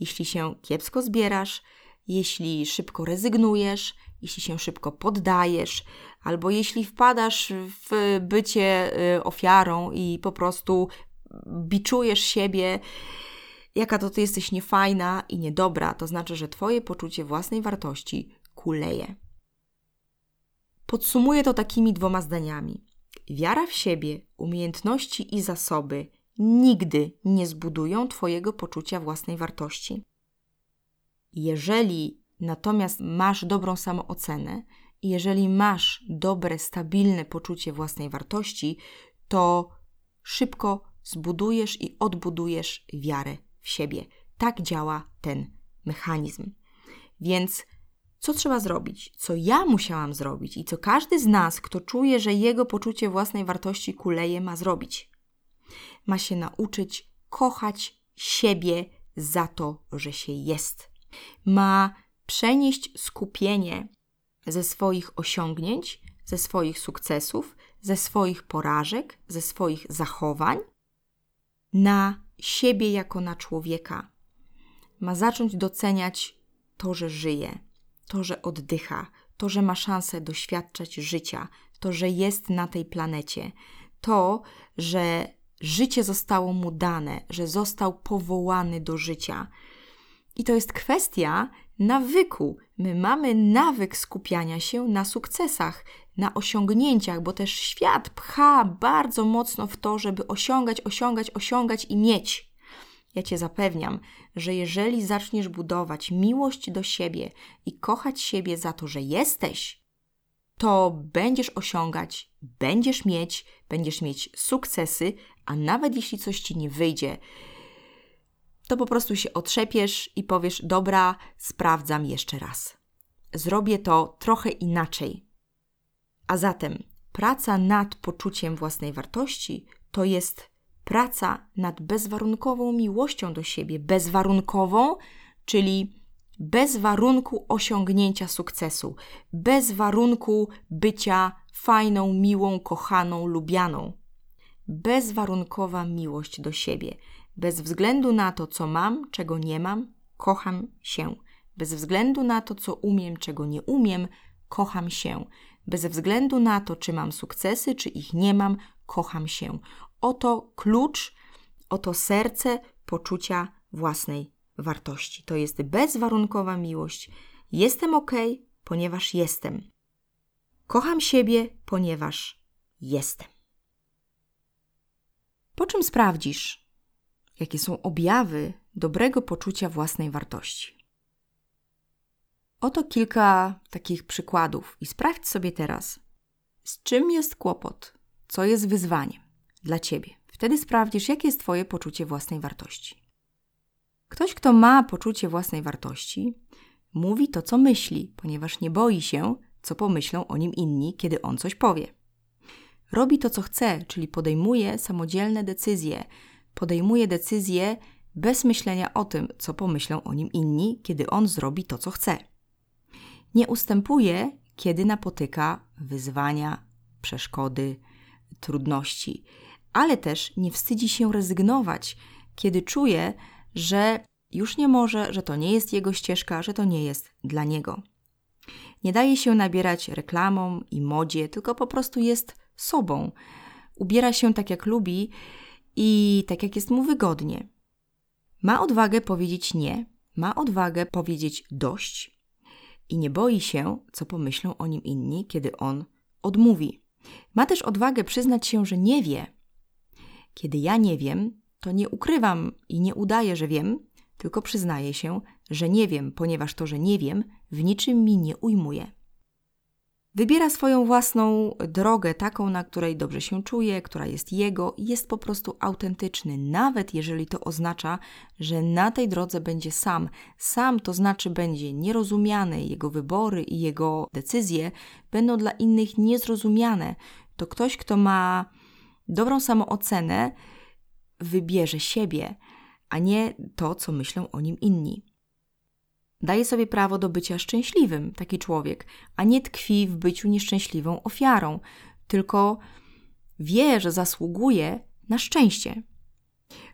Jeśli się kiepsko zbierasz, jeśli szybko rezygnujesz, jeśli się szybko poddajesz, albo jeśli wpadasz w bycie y, ofiarą i po prostu biczujesz siebie, jaka to ty jesteś niefajna i niedobra, to znaczy, że twoje poczucie własnej wartości kuleje. Podsumuję to takimi dwoma zdaniami. Wiara w siebie, umiejętności i zasoby nigdy nie zbudują Twojego poczucia własnej wartości. Jeżeli natomiast masz dobrą samoocenę, jeżeli masz dobre, stabilne poczucie własnej wartości, to szybko zbudujesz i odbudujesz wiarę w siebie. Tak działa ten mechanizm. Więc co trzeba zrobić? Co ja musiałam zrobić i co każdy z nas, kto czuje, że jego poczucie własnej wartości kuleje, ma zrobić? Ma się nauczyć kochać siebie za to, że się jest. Ma przenieść skupienie ze swoich osiągnięć, ze swoich sukcesów, ze swoich porażek, ze swoich zachowań na siebie jako na człowieka. Ma zacząć doceniać to, że żyje, to, że oddycha, to, że ma szansę doświadczać życia, to, że jest na tej planecie, to, że życie zostało mu dane, że został powołany do życia. I to jest kwestia nawyku. My mamy nawyk skupiania się na sukcesach, na osiągnięciach, bo też świat pcha bardzo mocno w to, żeby osiągać, osiągać, osiągać i mieć. Ja cię zapewniam, że jeżeli zaczniesz budować miłość do siebie i kochać siebie za to, że jesteś, to będziesz osiągać, będziesz mieć, będziesz mieć sukcesy, a nawet jeśli coś ci nie wyjdzie, to po prostu się otrzepiesz i powiesz: Dobra, sprawdzam jeszcze raz. Zrobię to trochę inaczej. A zatem praca nad poczuciem własnej wartości to jest praca nad bezwarunkową miłością do siebie, bezwarunkową, czyli bez warunku osiągnięcia sukcesu, bez warunku bycia fajną, miłą, kochaną, lubianą. Bezwarunkowa miłość do siebie. Bez względu na to, co mam, czego nie mam, kocham się. Bez względu na to, co umiem, czego nie umiem, kocham się. Bez względu na to, czy mam sukcesy, czy ich nie mam, kocham się. Oto klucz, oto serce poczucia własnej wartości. To jest bezwarunkowa miłość. Jestem ok, ponieważ jestem. Kocham siebie, ponieważ jestem. Po czym sprawdzisz, jakie są objawy dobrego poczucia własnej wartości? Oto kilka takich przykładów i sprawdź sobie teraz, z czym jest kłopot, co jest wyzwaniem dla ciebie. Wtedy sprawdzisz, jakie jest Twoje poczucie własnej wartości. Ktoś, kto ma poczucie własnej wartości, mówi to, co myśli, ponieważ nie boi się, co pomyślą o nim inni, kiedy on coś powie. Robi to, co chce, czyli podejmuje samodzielne decyzje, podejmuje decyzje bez myślenia o tym, co pomyślą o nim inni, kiedy on zrobi to, co chce. Nie ustępuje, kiedy napotyka wyzwania, przeszkody, trudności, ale też nie wstydzi się rezygnować, kiedy czuje, że już nie może, że to nie jest jego ścieżka, że to nie jest dla niego. Nie daje się nabierać reklamom i modzie, tylko po prostu jest sobą. Ubiera się tak, jak lubi i tak, jak jest mu wygodnie. Ma odwagę powiedzieć nie, ma odwagę powiedzieć dość i nie boi się, co pomyślą o nim inni, kiedy on odmówi. Ma też odwagę przyznać się, że nie wie. Kiedy ja nie wiem, to nie ukrywam i nie udaję, że wiem, tylko przyznaję się, że nie wiem, ponieważ to, że nie wiem, w niczym mi nie ujmuje. Wybiera swoją własną drogę, taką, na której dobrze się czuje, która jest jego i jest po prostu autentyczny, nawet jeżeli to oznacza, że na tej drodze będzie sam. Sam to znaczy będzie nierozumiany, jego wybory i jego decyzje będą dla innych niezrozumiane. To ktoś, kto ma dobrą samoocenę, wybierze siebie, a nie to, co myślą o nim inni. Daje sobie prawo do bycia szczęśliwym, taki człowiek, a nie tkwi w byciu nieszczęśliwą ofiarą, tylko wie, że zasługuje na szczęście.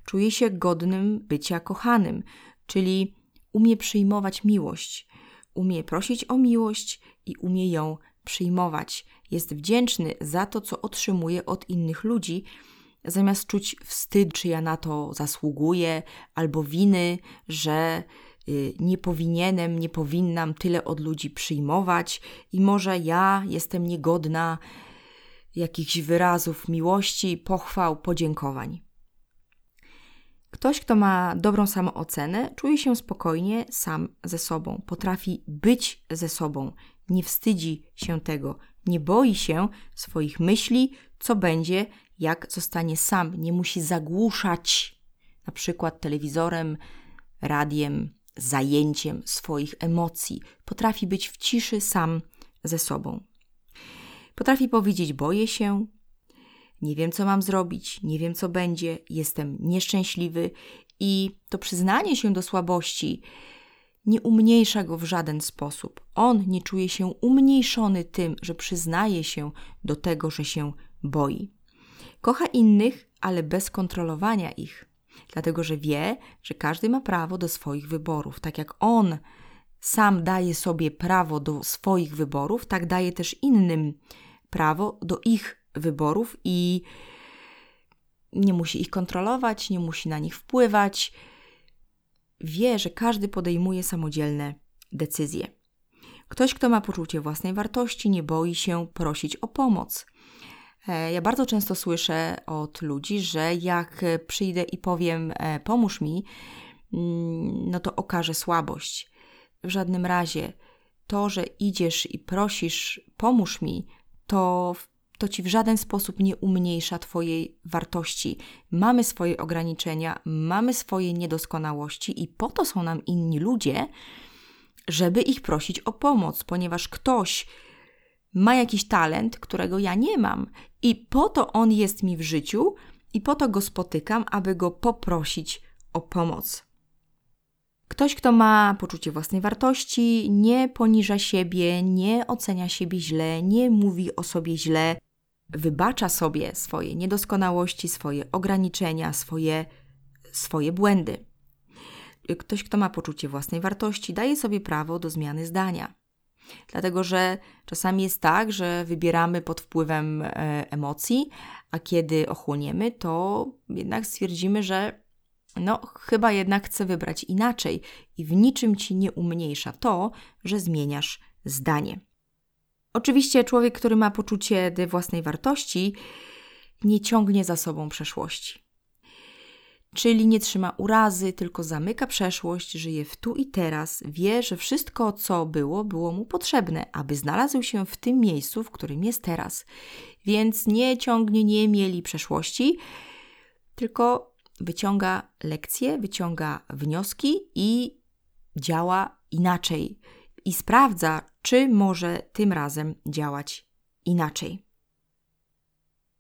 Czuje się godnym bycia kochanym, czyli umie przyjmować miłość, umie prosić o miłość i umie ją przyjmować. Jest wdzięczny za to, co otrzymuje od innych ludzi, zamiast czuć wstyd, czy ja na to zasługuję, albo winy, że nie powinienem, nie powinnam tyle od ludzi przyjmować i może ja jestem niegodna jakichś wyrazów miłości, pochwał, podziękowań. Ktoś, kto ma dobrą samoocenę, czuje się spokojnie sam ze sobą, potrafi być ze sobą, nie wstydzi się tego, nie boi się swoich myśli, co będzie, jak zostanie sam, nie musi zagłuszać na przykład telewizorem, radiem, zajęciem swoich emocji. Potrafi być w ciszy sam ze sobą. Potrafi powiedzieć: Boję się, nie wiem, co mam zrobić, nie wiem, co będzie, jestem nieszczęśliwy, i to przyznanie się do słabości nie umniejsza go w żaden sposób. On nie czuje się umniejszony tym, że przyznaje się do tego, że się boi. Kocha innych, ale bez kontrolowania ich, dlatego że wie, że każdy ma prawo do swoich wyborów. Tak jak on sam daje sobie prawo do swoich wyborów, tak daje też innym prawo do ich wyborów i nie musi ich kontrolować, nie musi na nich wpływać. Wie, że każdy podejmuje samodzielne decyzje. Ktoś, kto ma poczucie własnej wartości, nie boi się prosić o pomoc ja bardzo często słyszę od ludzi, że jak przyjdę i powiem e, pomóż mi, mm, no to okaże słabość. W żadnym razie to, że idziesz i prosisz pomóż mi, to to ci w żaden sposób nie umniejsza Twojej wartości. Mamy swoje ograniczenia, mamy swoje niedoskonałości i po to są nam inni ludzie, żeby ich prosić o pomoc, ponieważ ktoś ma jakiś talent, którego ja nie mam, i po to on jest mi w życiu, i po to go spotykam, aby go poprosić o pomoc. Ktoś, kto ma poczucie własnej wartości, nie poniża siebie, nie ocenia siebie źle, nie mówi o sobie źle, wybacza sobie swoje niedoskonałości, swoje ograniczenia, swoje, swoje błędy. Ktoś, kto ma poczucie własnej wartości, daje sobie prawo do zmiany zdania. Dlatego, że czasami jest tak, że wybieramy pod wpływem e, emocji, a kiedy ochłoniemy, to jednak stwierdzimy, że no, chyba jednak chcę wybrać inaczej i w niczym ci nie umniejsza to, że zmieniasz zdanie. Oczywiście człowiek, który ma poczucie własnej wartości, nie ciągnie za sobą przeszłości. Czyli nie trzyma urazy, tylko zamyka przeszłość, żyje w tu i teraz, wie, że wszystko, co było, było mu potrzebne, aby znalazł się w tym miejscu, w którym jest teraz. Więc nie ciągnie, nie mieli przeszłości, tylko wyciąga lekcje, wyciąga wnioski i działa inaczej i sprawdza, czy może tym razem działać inaczej.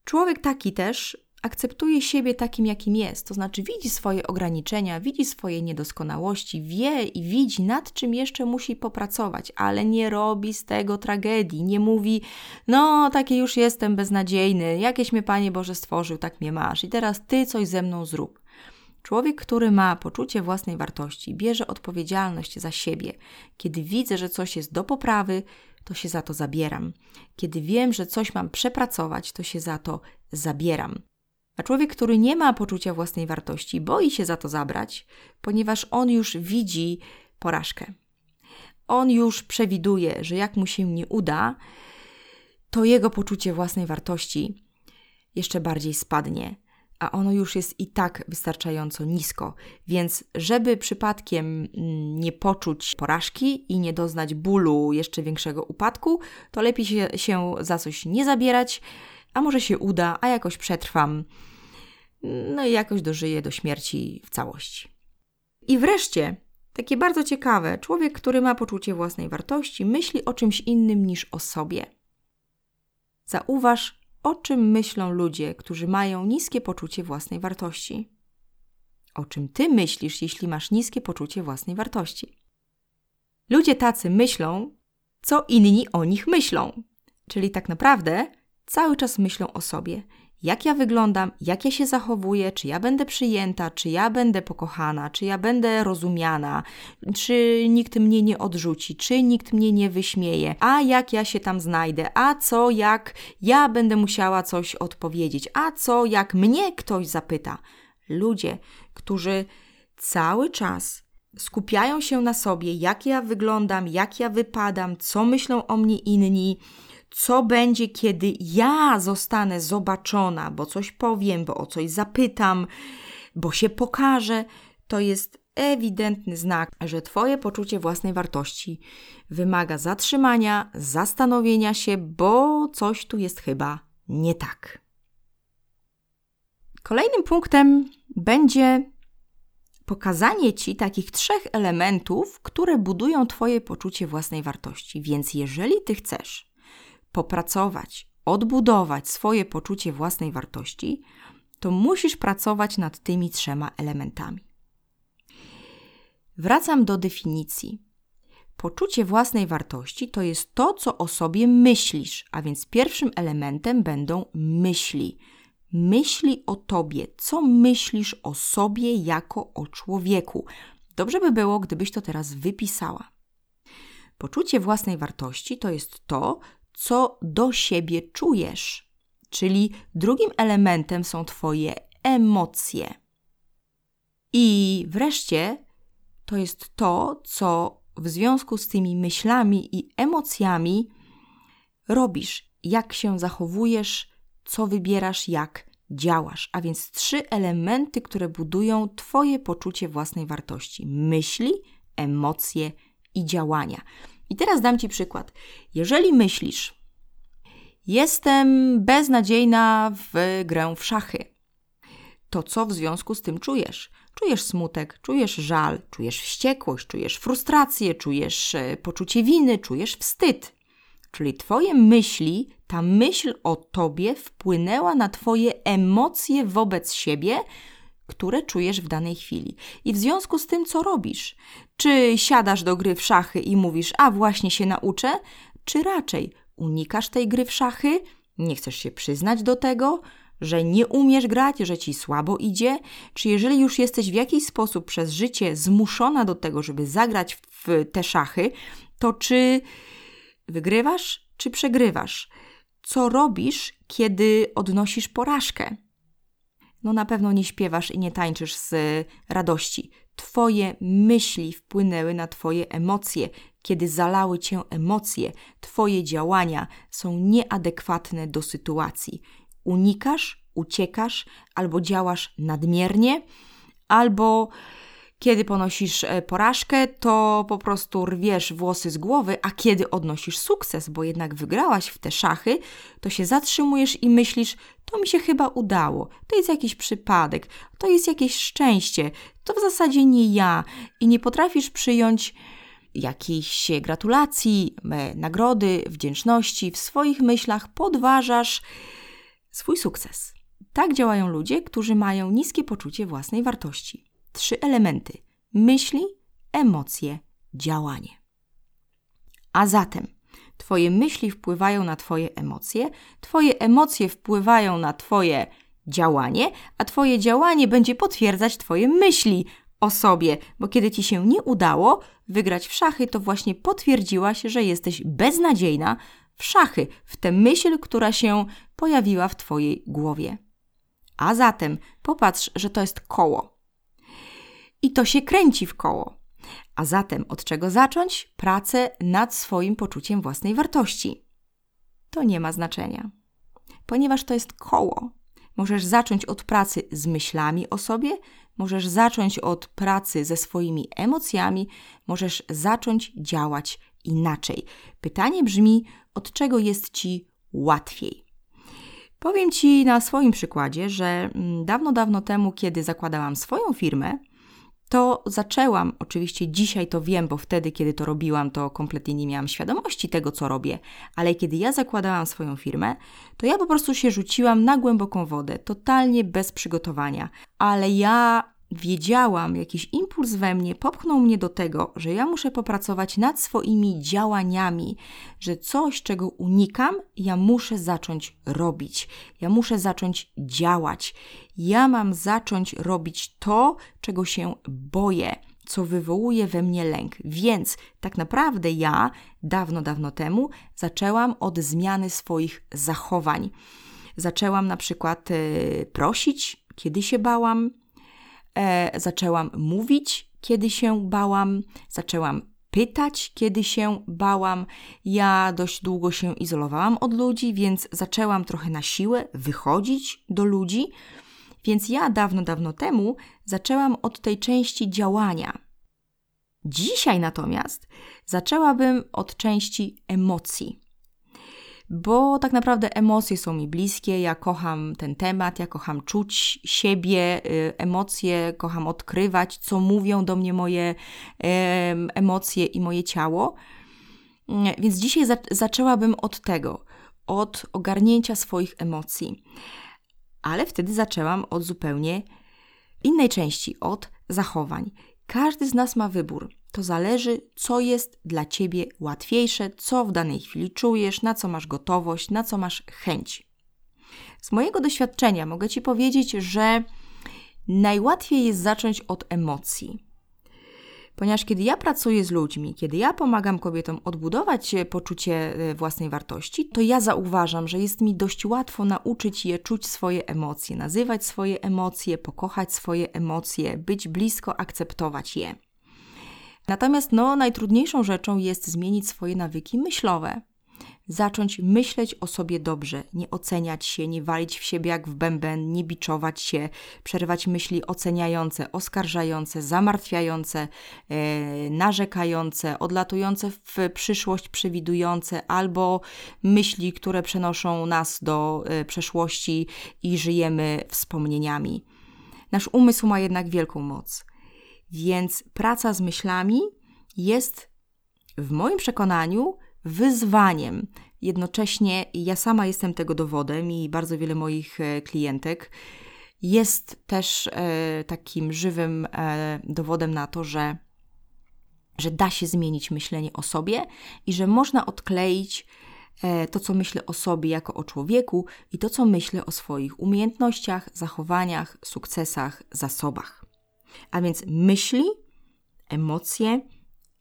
Człowiek taki też akceptuje siebie takim, jakim jest, to znaczy widzi swoje ograniczenia, widzi swoje niedoskonałości, wie i widzi, nad czym jeszcze musi popracować, ale nie robi z tego tragedii, nie mówi, no, taki już jestem beznadziejny, jakieś mnie Panie Boże stworzył, tak mnie masz i teraz Ty coś ze mną zrób. Człowiek, który ma poczucie własnej wartości, bierze odpowiedzialność za siebie. Kiedy widzę, że coś jest do poprawy, to się za to zabieram. Kiedy wiem, że coś mam przepracować, to się za to zabieram. A człowiek, który nie ma poczucia własnej wartości, boi się za to zabrać, ponieważ on już widzi porażkę. On już przewiduje, że jak mu się nie uda, to jego poczucie własnej wartości jeszcze bardziej spadnie a ono już jest i tak wystarczająco nisko. Więc, żeby przypadkiem mm, nie poczuć porażki i nie doznać bólu jeszcze większego upadku, to lepiej się, się za coś nie zabierać, a może się uda, a jakoś przetrwam, no i jakoś dożyję do śmierci w całości. I wreszcie, takie bardzo ciekawe, człowiek, który ma poczucie własnej wartości, myśli o czymś innym niż o sobie. Zauważ, o czym myślą ludzie, którzy mają niskie poczucie własnej wartości. O czym ty myślisz, jeśli masz niskie poczucie własnej wartości? Ludzie tacy myślą, co inni o nich myślą. Czyli tak naprawdę cały czas myślą o sobie jak ja wyglądam, jak ja się zachowuję, czy ja będę przyjęta, czy ja będę pokochana, czy ja będę rozumiana, czy nikt mnie nie odrzuci, czy nikt mnie nie wyśmieje, a jak ja się tam znajdę, a co jak ja będę musiała coś odpowiedzieć, a co jak mnie ktoś zapyta. Ludzie, którzy cały czas skupiają się na sobie, jak ja wyglądam, jak ja wypadam, co myślą o mnie inni, co będzie, kiedy ja zostanę zobaczona, bo coś powiem, bo o coś zapytam, bo się pokażę, to jest ewidentny znak, że Twoje poczucie własnej wartości wymaga zatrzymania, zastanowienia się, bo coś tu jest chyba nie tak. Kolejnym punktem będzie pokazanie Ci takich trzech elementów, które budują Twoje poczucie własnej wartości. Więc jeżeli Ty chcesz popracować, odbudować swoje poczucie własnej wartości, to musisz pracować nad tymi trzema elementami. Wracam do definicji. Poczucie własnej wartości to jest to, co o sobie myślisz, a więc pierwszym elementem będą myśli. Myśli o tobie, co myślisz o sobie jako o człowieku. Dobrze by było, gdybyś to teraz wypisała. Poczucie własnej wartości to jest to, co do siebie czujesz. Czyli drugim elementem są Twoje emocje. I wreszcie to jest to, co w związku z tymi myślami i emocjami robisz, jak się zachowujesz, co wybierasz, jak działasz. A więc trzy elementy, które budują Twoje poczucie własnej wartości: myśli, emocje i działania. I teraz dam Ci przykład. Jeżeli myślisz, jestem beznadziejna w grę w szachy, to co w związku z tym czujesz? Czujesz smutek, czujesz żal, czujesz wściekłość, czujesz frustrację, czujesz e, poczucie winy, czujesz wstyd. Czyli Twoje myśli, ta myśl o Tobie wpłynęła na Twoje emocje wobec siebie, które czujesz w danej chwili. I w związku z tym, co robisz? Czy siadasz do gry w szachy i mówisz, a właśnie się nauczę? Czy raczej unikasz tej gry w szachy? Nie chcesz się przyznać do tego? że nie umiesz grać, że ci słabo idzie, czy jeżeli już jesteś w jakiś sposób przez życie zmuszona do tego, żeby zagrać w te szachy, to czy wygrywasz, czy przegrywasz? Co robisz, kiedy odnosisz porażkę? No na pewno nie śpiewasz i nie tańczysz z radości. Twoje myśli wpłynęły na Twoje emocje. Kiedy zalały Cię emocje, Twoje działania są nieadekwatne do sytuacji unikasz, uciekasz albo działasz nadmiernie, albo kiedy ponosisz e, porażkę, to po prostu rwiesz włosy z głowy, a kiedy odnosisz sukces, bo jednak wygrałaś w te szachy, to się zatrzymujesz i myślisz, to mi się chyba udało, to jest jakiś przypadek, to jest jakieś szczęście, to w zasadzie nie ja i nie potrafisz przyjąć jakiejś gratulacji, e, nagrody, wdzięczności, w swoich myślach podważasz swój sukces. Tak działają ludzie, którzy mają niskie poczucie własnej wartości. Trzy elementy: myśli, emocje, działanie. A zatem Twoje myśli wpływają na Twoje emocje, Twoje emocje wpływają na Twoje działanie, a Twoje działanie będzie potwierdzać Twoje myśli o sobie, bo kiedy Ci się nie udało wygrać w szachy, to właśnie potwierdziłaś, że jesteś beznadziejna, w szachy, w tę myśl, która się pojawiła w Twojej głowie. A zatem popatrz, że to jest koło. I to się kręci w koło. A zatem od czego zacząć? Pracę nad swoim poczuciem własnej wartości. To nie ma znaczenia, ponieważ to jest koło. Możesz zacząć od pracy z myślami o sobie, możesz zacząć od pracy ze swoimi emocjami, możesz zacząć działać inaczej. Pytanie brzmi: od czego jest ci łatwiej? Powiem ci na swoim przykładzie, że mm, dawno, dawno temu, kiedy zakładałam swoją firmę, to zaczęłam, oczywiście dzisiaj to wiem, bo wtedy, kiedy to robiłam, to kompletnie nie miałam świadomości tego, co robię, ale kiedy ja zakładałam swoją firmę, to ja po prostu się rzuciłam na głęboką wodę, totalnie bez przygotowania. Ale ja wiedziałam, jakiś impuls we mnie popchnął mnie do tego, że ja muszę popracować nad swoimi działaniami, że coś, czego unikam, ja muszę zacząć robić, ja muszę zacząć działać, ja mam zacząć robić to, czego się boję. Co wywołuje we mnie lęk. Więc tak naprawdę ja dawno, dawno temu zaczęłam od zmiany swoich zachowań. Zaczęłam na przykład y, prosić, kiedy się bałam, e, zaczęłam mówić, kiedy się bałam, zaczęłam pytać, kiedy się bałam. Ja dość długo się izolowałam od ludzi, więc zaczęłam trochę na siłę wychodzić do ludzi. Więc ja dawno, dawno temu zaczęłam od tej części działania. Dzisiaj natomiast zaczęłabym od części emocji bo tak naprawdę emocje są mi bliskie. Ja kocham ten temat, ja kocham czuć siebie, y, emocje, kocham odkrywać, co mówią do mnie moje emocje i moje ciało. Mm, więc dzisiaj za zaczęłabym od tego, od ogarnięcia swoich emocji. Ale wtedy zaczęłam od zupełnie innej części, od zachowań. Każdy z nas ma wybór. To zależy, co jest dla ciebie łatwiejsze, co w danej chwili czujesz, na co masz gotowość, na co masz chęć. Z mojego doświadczenia mogę ci powiedzieć, że najłatwiej jest zacząć od emocji. Ponieważ kiedy ja pracuję z ludźmi, kiedy ja pomagam kobietom odbudować poczucie e, własnej wartości, to ja zauważam, że jest mi dość łatwo nauczyć je czuć swoje emocje, nazywać swoje emocje, pokochać swoje emocje, być blisko, akceptować je. Natomiast no, najtrudniejszą rzeczą jest zmienić swoje nawyki myślowe. zacząć myśleć o sobie dobrze, nie oceniać się, nie walić w siebie jak w bęben, nie biczować się, przerywać myśli oceniające, oskarżające, zamartwiające, e, narzekające, odlatujące w przyszłość, przewidujące, albo myśli, które przenoszą nas do e, przeszłości i żyjemy wspomnieniami. Nasz umysł ma jednak wielką moc, więc praca z myślami jest w moim przekonaniu wyzwaniem. Jednocześnie ja sama jestem tego dowodem i bardzo wiele moich e, klientek jest też e, takim żywym e, dowodem na to, że, że da się zmienić myślenie o sobie i że można odkleić e, to, co myślę o sobie jako o człowieku i to, co myślę o swoich umiejętnościach, zachowaniach, sukcesach, zasobach. A więc myśli, emocje,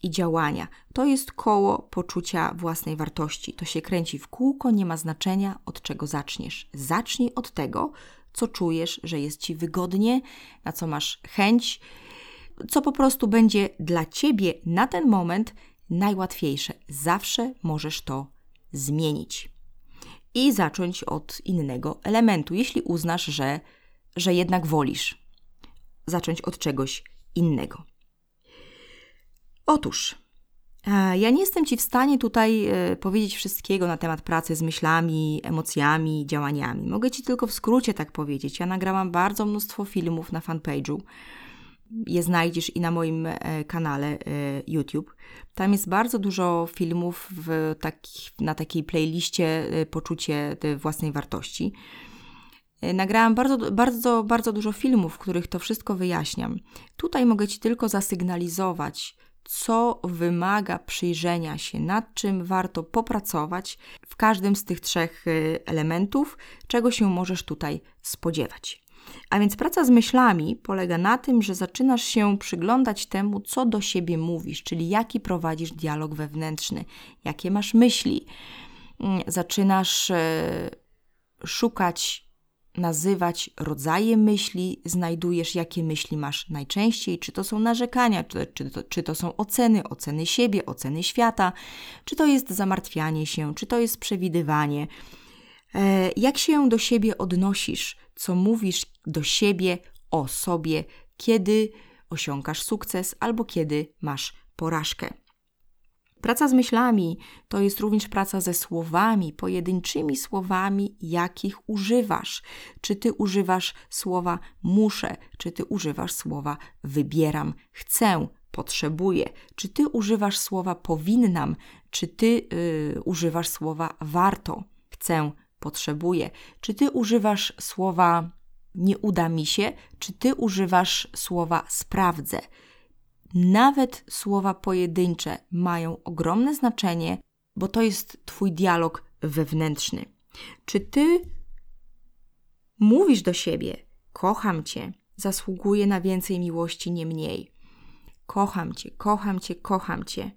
i działania. To jest koło poczucia własnej wartości. To się kręci w kółko, nie ma znaczenia od czego zaczniesz. Zacznij od tego, co czujesz, że jest ci wygodnie, na co masz chęć, co po prostu będzie dla ciebie na ten moment najłatwiejsze. Zawsze możesz to zmienić. I zacząć od innego elementu, jeśli uznasz, że, że jednak wolisz zacząć od czegoś innego. Otóż, e, ja nie jestem Ci w stanie tutaj e, powiedzieć wszystkiego na temat pracy z myślami, emocjami, działaniami. Mogę Ci tylko w skrócie tak powiedzieć. Ja nagrałam bardzo mnóstwo filmów na fanpage'u. Je znajdziesz i na moim e, kanale YouTube. Tam jest bardzo dużo filmów w na takiej playliście Poczucie własnej wartości. Nagrałam bardzo, bardzo, bardzo dużo filmów, w których to wszystko wyjaśniam. Tutaj mogę Ci tylko zasygnalizować, co wymaga przyjrzenia się, nad czym warto popracować w każdym z tych trzech y, elementów, czego się możesz tutaj spodziewać. A więc praca z myślami polega na tym, że zaczynasz się przyglądać temu, co do siebie mówisz, czyli jaki prowadzisz dialog wewnętrzny, jakie masz myśli. Mm, zaczynasz y, szukać nazywać rodzaje myśli, znajdujesz, jakie myśli masz najczęściej, czy to są narzekania, czy, czy, to, czy to są oceny, oceny siebie, oceny świata, czy to jest zamartwianie się, czy to jest przewidywanie. E, jak się do siebie odnosisz, co mówisz do siebie o sobie, kiedy osiągasz sukces albo kiedy masz porażkę. Praca z myślami to jest również praca ze słowami, pojedynczymi słowami, jakich używasz. Czy ty używasz słowa muszę, czy ty używasz słowa wybieram, chcę, potrzebuję, czy ty używasz słowa powinnam, czy ty yy, używasz słowa warto, chcę, potrzebuję, czy ty używasz słowa nie uda mi się, czy ty używasz słowa sprawdzę. Nawet słowa pojedyncze mają ogromne znaczenie, bo to jest Twój dialog wewnętrzny. Czy Ty mówisz do siebie: Kocham Cię, zasługuję na więcej miłości, nie mniej. Kocham Cię, kocham Cię, kocham Cię.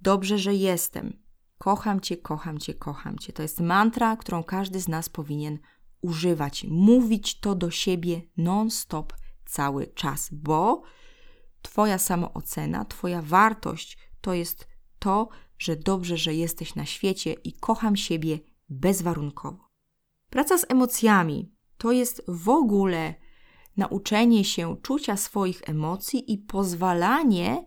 Dobrze, że jestem. Kocham Cię, kocham Cię, kocham Cię. To jest mantra, którą każdy z nas powinien używać. Mówić to do siebie non-stop cały czas, bo Twoja samoocena, Twoja wartość to jest to, że dobrze, że jesteś na świecie i kocham siebie bezwarunkowo. Praca z emocjami to jest w ogóle nauczenie się czucia swoich emocji i pozwalanie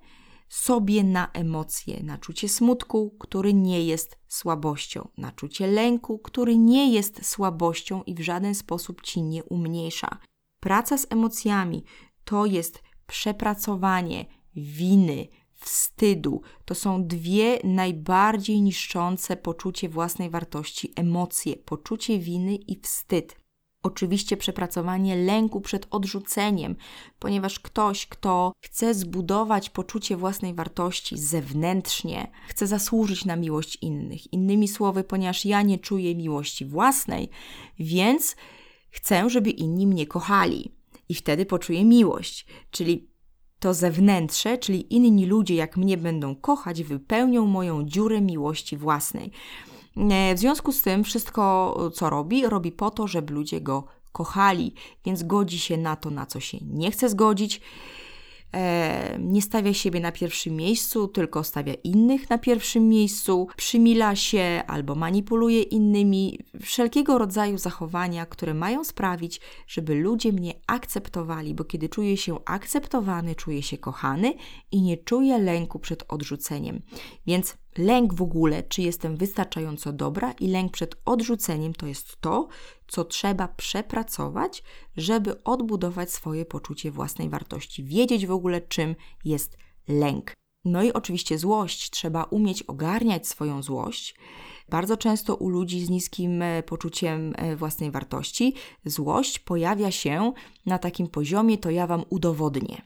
sobie na emocje, na czucie smutku, który nie jest słabością, na czucie lęku, który nie jest słabością i w żaden sposób ci nie umniejsza. Praca z emocjami to jest przepracowanie winy, wstydu to są dwie najbardziej niszczące poczucie własnej wartości emocje poczucie winy i wstyd. Oczywiście przepracowanie lęku przed odrzuceniem, ponieważ ktoś, kto chce zbudować poczucie własnej wartości zewnętrznie, chce zasłużyć na miłość innych. Innymi słowy, ponieważ ja nie czuję miłości własnej, więc chcę, żeby inni mnie kochali i wtedy poczuję miłość. Czyli to zewnętrze, czyli inni ludzie, jak mnie będą kochać, wypełnią moją dziurę miłości własnej. E, w związku z tym, wszystko, co robi, robi po to, żeby ludzie go kochali, więc godzi się na to, na co się nie chce zgodzić. Nie stawia siebie na pierwszym miejscu, tylko stawia innych na pierwszym miejscu, przymila się albo manipuluje innymi, wszelkiego rodzaju zachowania, które mają sprawić, żeby ludzie mnie akceptowali, bo kiedy czuję się akceptowany, czuję się kochany i nie czuję lęku przed odrzuceniem. Więc lęk w ogóle, czy jestem wystarczająco dobra, i lęk przed odrzuceniem to jest to, co trzeba przepracować, żeby odbudować swoje poczucie własnej wartości, wiedzieć w ogóle, czym jest lęk. No i oczywiście złość. Trzeba umieć ogarniać swoją złość. Bardzo często u ludzi z niskim e, poczuciem e, własnej wartości złość pojawia się na takim poziomie, to ja wam udowodnię.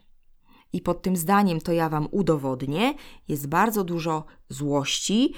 I pod tym zdaniem to ja wam udowodnię, jest bardzo dużo złości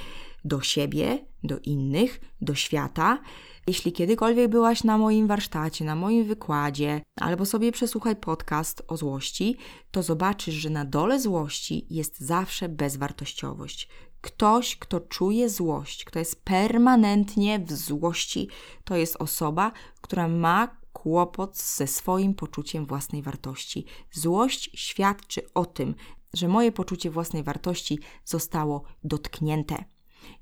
do siebie, do innych, do świata. Jeśli kiedykolwiek byłaś na moim warsztacie, na moim wykładzie, albo sobie przesłuchaj podcast o złości, to zobaczysz, że na dole złości jest zawsze bezwartościowość. Ktoś, kto czuje złość, kto jest permanentnie w złości, to jest osoba, która ma kłopot ze swoim poczuciem własnej wartości. Złość świadczy o tym, że moje poczucie własnej wartości zostało dotknięte.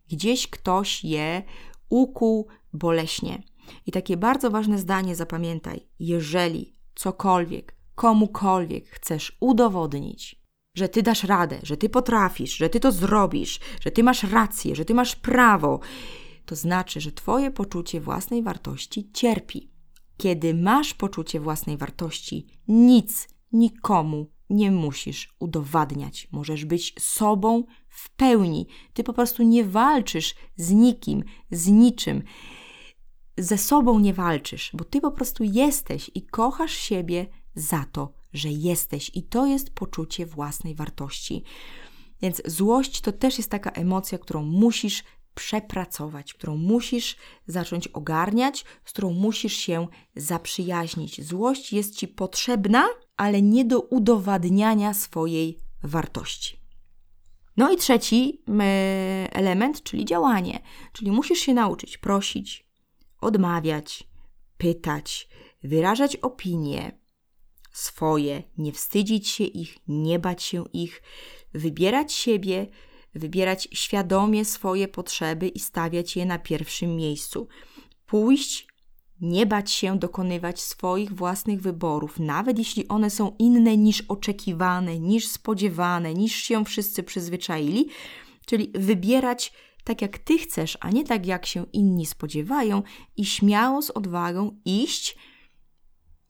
Gdzieś ktoś je ukuł boleśnie. I takie bardzo ważne zdanie zapamiętaj: jeżeli cokolwiek, komukolwiek chcesz udowodnić, że ty dasz radę, że ty potrafisz, że ty to zrobisz, że ty masz rację, że ty masz prawo, to znaczy, że twoje poczucie własnej wartości cierpi. Kiedy masz poczucie własnej wartości, nic nikomu nie musisz udowadniać. Możesz być sobą w pełni. Ty po prostu nie walczysz z nikim, z niczym. Ze sobą nie walczysz, bo ty po prostu jesteś i kochasz siebie za to, że jesteś. I to jest poczucie własnej wartości. Więc złość to też jest taka emocja, którą musisz przepracować, którą musisz zacząć ogarniać, z którą musisz się zaprzyjaźnić. Złość jest ci potrzebna, ale nie do udowadniania swojej wartości. No i trzeci element, czyli działanie, czyli musisz się nauczyć prosić, odmawiać, pytać, wyrażać opinie swoje, nie wstydzić się ich, nie bać się ich, wybierać siebie, wybierać świadomie swoje potrzeby i stawiać je na pierwszym miejscu. Pójść, nie bać się dokonywać swoich własnych wyborów, nawet jeśli one są inne niż oczekiwane, niż spodziewane, niż się wszyscy przyzwyczaili, czyli wybierać tak jak ty chcesz, a nie tak jak się inni spodziewają, i śmiało z odwagą iść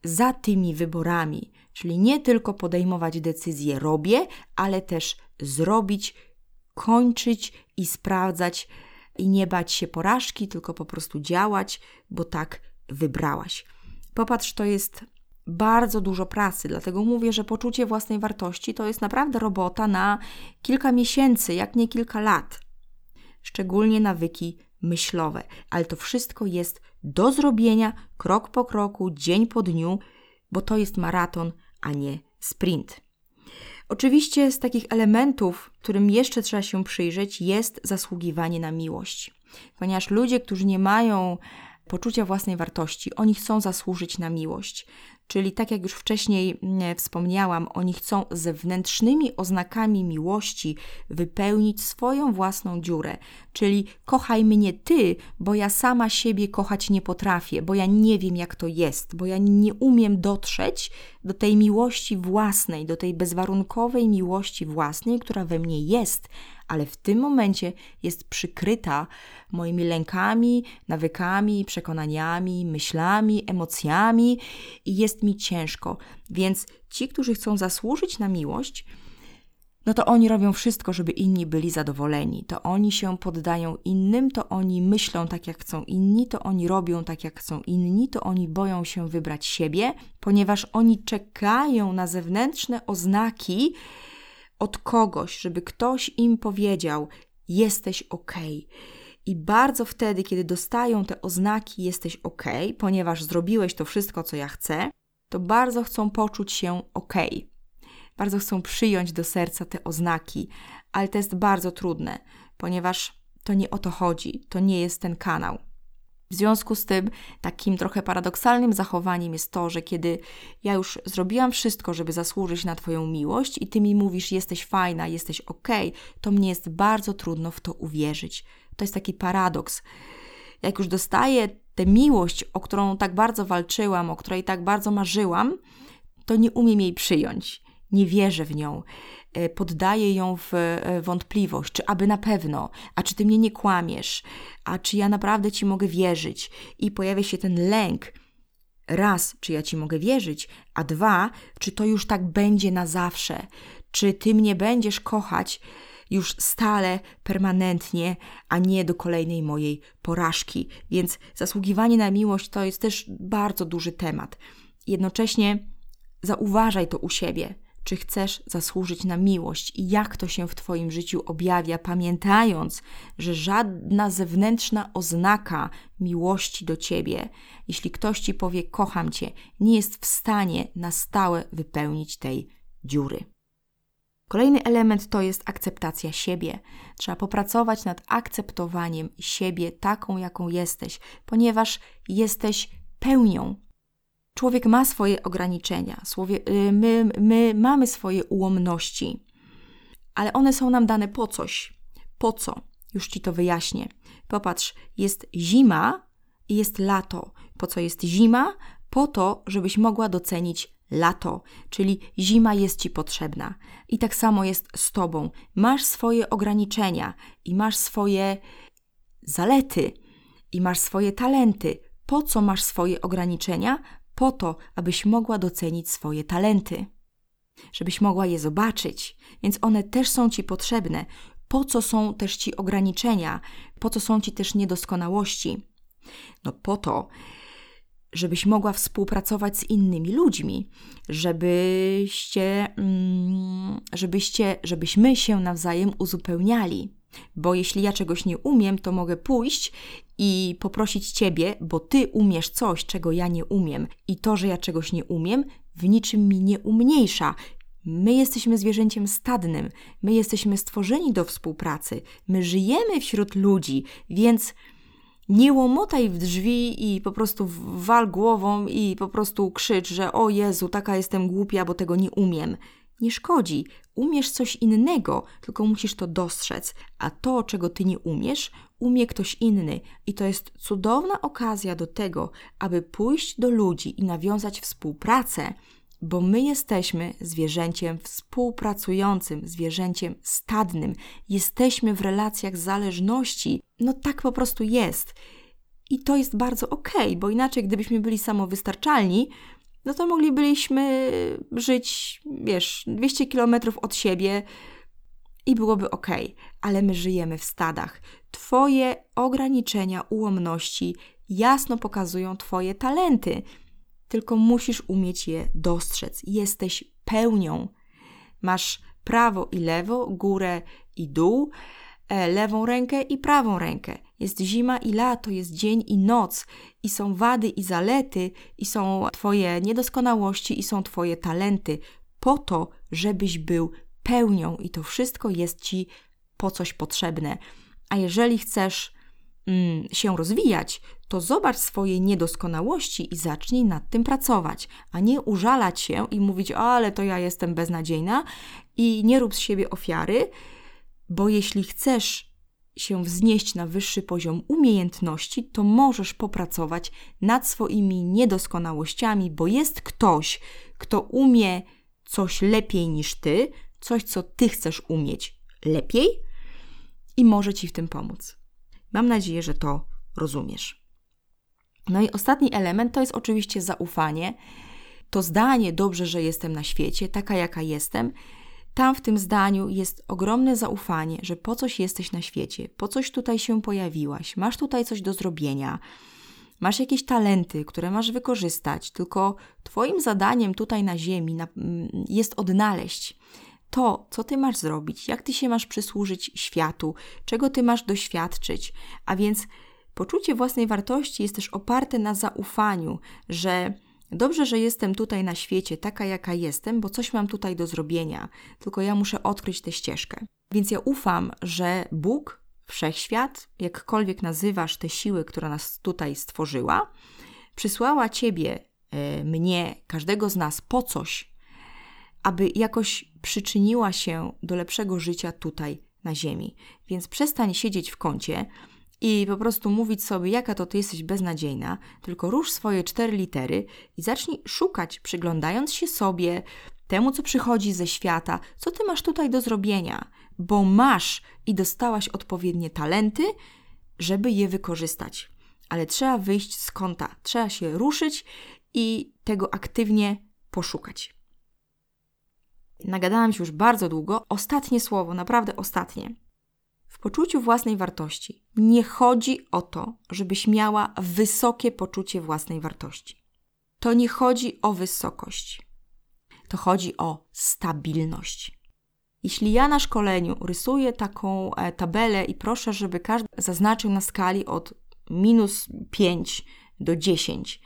za tymi wyborami. Czyli nie tylko podejmować decyzje robię, ale też zrobić kończyć i sprawdzać i nie bać się porażki, tylko po prostu działać, bo tak wybrałaś. Popatrz, to jest bardzo dużo pracy, dlatego mówię, że poczucie własnej wartości to jest naprawdę robota na kilka miesięcy, jak nie kilka lat. Szczególnie nawyki myślowe, ale to wszystko jest do zrobienia krok po kroku, dzień po dniu, bo to jest maraton, a nie sprint. Oczywiście z takich elementów, którym jeszcze trzeba się przyjrzeć, jest zasługiwanie na miłość. Ponieważ ludzie, którzy nie mają poczucia własnej wartości, oni chcą zasłużyć na miłość. Czyli tak jak już wcześniej mm, wspomniałam, oni chcą zewnętrznymi oznakami miłości wypełnić swoją własną dziurę. Czyli kochaj mnie ty, bo ja sama siebie kochać nie potrafię, bo ja nie wiem jak to jest, bo ja nie umiem dotrzeć do tej miłości własnej, do tej bezwarunkowej miłości własnej, która we mnie jest, ale w tym momencie jest przykryta moimi lękami, nawykami, przekonaniami, myślami, emocjami i jest mi ciężko. Więc ci, którzy chcą zasłużyć na miłość, no to oni robią wszystko, żeby inni byli zadowoleni. To oni się poddają innym, to oni myślą tak, jak chcą inni, to oni robią tak, jak chcą inni, to oni boją się wybrać siebie, ponieważ oni czekają na zewnętrzne oznaki, od kogoś, żeby ktoś im powiedział: Jesteś ok. I bardzo wtedy, kiedy dostają te oznaki: Jesteś ok, ponieważ zrobiłeś to wszystko, co ja chcę, to bardzo chcą poczuć się ok. Bardzo chcą przyjąć do serca te oznaki, ale to jest bardzo trudne, ponieważ to nie o to chodzi, to nie jest ten kanał. W związku z tym, takim trochę paradoksalnym zachowaniem jest to, że kiedy ja już zrobiłam wszystko, żeby zasłużyć na Twoją miłość, i Ty mi mówisz, jesteś fajna, jesteś ok, to mnie jest bardzo trudno w to uwierzyć. To jest taki paradoks. Jak już dostaję tę miłość, o którą tak bardzo walczyłam, o której tak bardzo marzyłam, to nie umiem jej przyjąć. Nie wierzę w nią. E, poddaję ją w e, wątpliwość, czy aby na pewno, a czy ty mnie nie kłamiesz, a czy ja naprawdę ci mogę wierzyć. I pojawia się ten lęk. Raz, czy ja ci mogę wierzyć, a dwa, czy to już tak będzie na zawsze, czy ty mnie będziesz kochać już stale, permanentnie, a nie do kolejnej mojej porażki. Więc zasługiwanie na miłość to jest też bardzo duży temat. Jednocześnie zauważaj to u siebie czy chcesz zasłużyć na miłość i jak to się w Twoim życiu objawia, pamiętając, że żadna zewnętrzna oznaka miłości do Ciebie, jeśli ktoś Ci powie kocham Cię, nie jest w stanie na stałe wypełnić tej dziury. Kolejny element to jest akceptacja siebie. Trzeba popracować nad akceptowaniem siebie taką, jaką jesteś, ponieważ jesteś pełnią Człowiek ma swoje ograniczenia, y, my, my mamy swoje ułomności, ale one są nam dane po coś. Po co? Już ci to wyjaśnię. Popatrz, jest zima i jest lato. Po co jest zima? Po to, żebyś mogła docenić lato, czyli zima jest ci potrzebna. I tak samo jest z tobą. Masz swoje ograniczenia i masz swoje zalety i masz swoje talenty. Po co masz swoje ograniczenia? Po to, abyś mogła docenić swoje talenty, żebyś mogła je zobaczyć, więc one też są ci potrzebne. Po co są też ci ograniczenia? Po co są ci też niedoskonałości? No po to, żebyś mogła współpracować z innymi ludźmi, żebyście, mm, żebyście, żebyśmy się nawzajem uzupełniali. Bo jeśli ja czegoś nie umiem, to mogę pójść i poprosić Ciebie, bo Ty umiesz coś, czego ja nie umiem. I to, że ja czegoś nie umiem, w niczym mi nie umniejsza. My jesteśmy zwierzęciem stadnym, my jesteśmy stworzeni do współpracy, my żyjemy wśród ludzi, więc nie łomotaj w drzwi i po prostu wal głową i po prostu krzycz, że o Jezu, taka jestem głupia, bo tego nie umiem nie szkodzi. Umiesz coś innego, tylko musisz to dostrzec, a to, czego ty nie umiesz, umie ktoś inny. I to jest cudowna okazja do tego, aby pójść do ludzi i nawiązać współpracę, bo my jesteśmy zwierzęciem współpracującym, zwierzęciem stadnym. Jesteśmy w relacjach zależności. No tak po prostu jest. I to jest bardzo okej, okay, bo inaczej, gdybyśmy byli samowystarczalni, no to moglibyśmy żyć, wiesz, 200 kilometrów od siebie i byłoby ok, ale my żyjemy w stadach. Twoje ograniczenia, ułomności jasno pokazują Twoje talenty, tylko musisz umieć je dostrzec. Jesteś pełnią. Masz prawo i lewo, górę i dół, lewą rękę i prawą rękę. Jest zima i lato, jest dzień i noc, i są wady i zalety, i są Twoje niedoskonałości, i są Twoje talenty, po to, żebyś był pełnią, i to wszystko jest Ci po coś potrzebne. A jeżeli chcesz mm, się rozwijać, to zobacz swoje niedoskonałości i zacznij nad tym pracować, a nie użalać się i mówić: ale to ja jestem beznadziejna, i nie rób z siebie ofiary, bo jeśli chcesz się wznieść na wyższy poziom umiejętności, to możesz popracować nad swoimi niedoskonałościami, bo jest ktoś, kto umie coś lepiej niż ty, coś, co ty chcesz umieć lepiej i może ci w tym pomóc. Mam nadzieję, że to rozumiesz. No i ostatni element to jest oczywiście zaufanie. To zdanie dobrze, że jestem na świecie, taka jaka jestem, tam w tym zdaniu jest ogromne zaufanie, że po coś jesteś na świecie, po coś tutaj się pojawiłaś, masz tutaj coś do zrobienia, masz jakieś talenty, które masz wykorzystać, tylko Twoim zadaniem tutaj na Ziemi jest odnaleźć to, co Ty masz zrobić, jak Ty się masz przysłużyć światu, czego Ty masz doświadczyć. A więc poczucie własnej wartości jest też oparte na zaufaniu, że Dobrze, że jestem tutaj na świecie, taka jaka jestem, bo coś mam tutaj do zrobienia, tylko ja muszę odkryć tę ścieżkę. Więc ja ufam, że Bóg, wszechświat, jakkolwiek nazywasz tę siłę, która nas tutaj stworzyła, przysłała ciebie, e, mnie, każdego z nas po coś, aby jakoś przyczyniła się do lepszego życia tutaj na Ziemi. Więc przestań siedzieć w kącie i po prostu mówić sobie, jaka to ty jesteś beznadziejna, tylko rusz swoje cztery litery i zacznij szukać, przyglądając się sobie, temu, co przychodzi ze świata, co ty masz tutaj do zrobienia, bo masz i dostałaś odpowiednie talenty, żeby je wykorzystać. Ale trzeba wyjść z kąta, trzeba się ruszyć i tego aktywnie poszukać. Nagadałam się już bardzo długo. Ostatnie słowo, naprawdę ostatnie. W poczuciu własnej wartości nie chodzi o to, żebyś miała wysokie poczucie własnej wartości. To nie chodzi o wysokość. To chodzi o stabilność. Jeśli ja na szkoleniu rysuję taką e, tabelę i proszę, żeby każdy zaznaczył na skali od minus 5 do 10,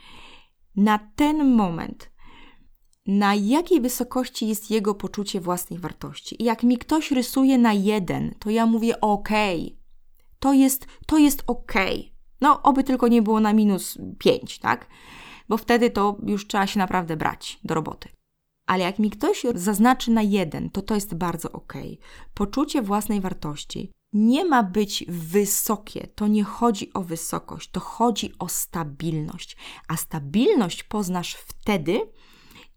na ten moment na jakiej wysokości jest jego poczucie własnej wartości. I jak mi ktoś rysuje na jeden, to ja mówię ok, to jest, to jest ok. No, oby tylko nie było na minus 5, tak? Bo wtedy to już trzeba się naprawdę brać do roboty. Ale jak mi ktoś zaznaczy na jeden, to to jest bardzo ok. Poczucie własnej wartości nie ma być wysokie. To nie chodzi o wysokość, to chodzi o stabilność. A stabilność poznasz wtedy,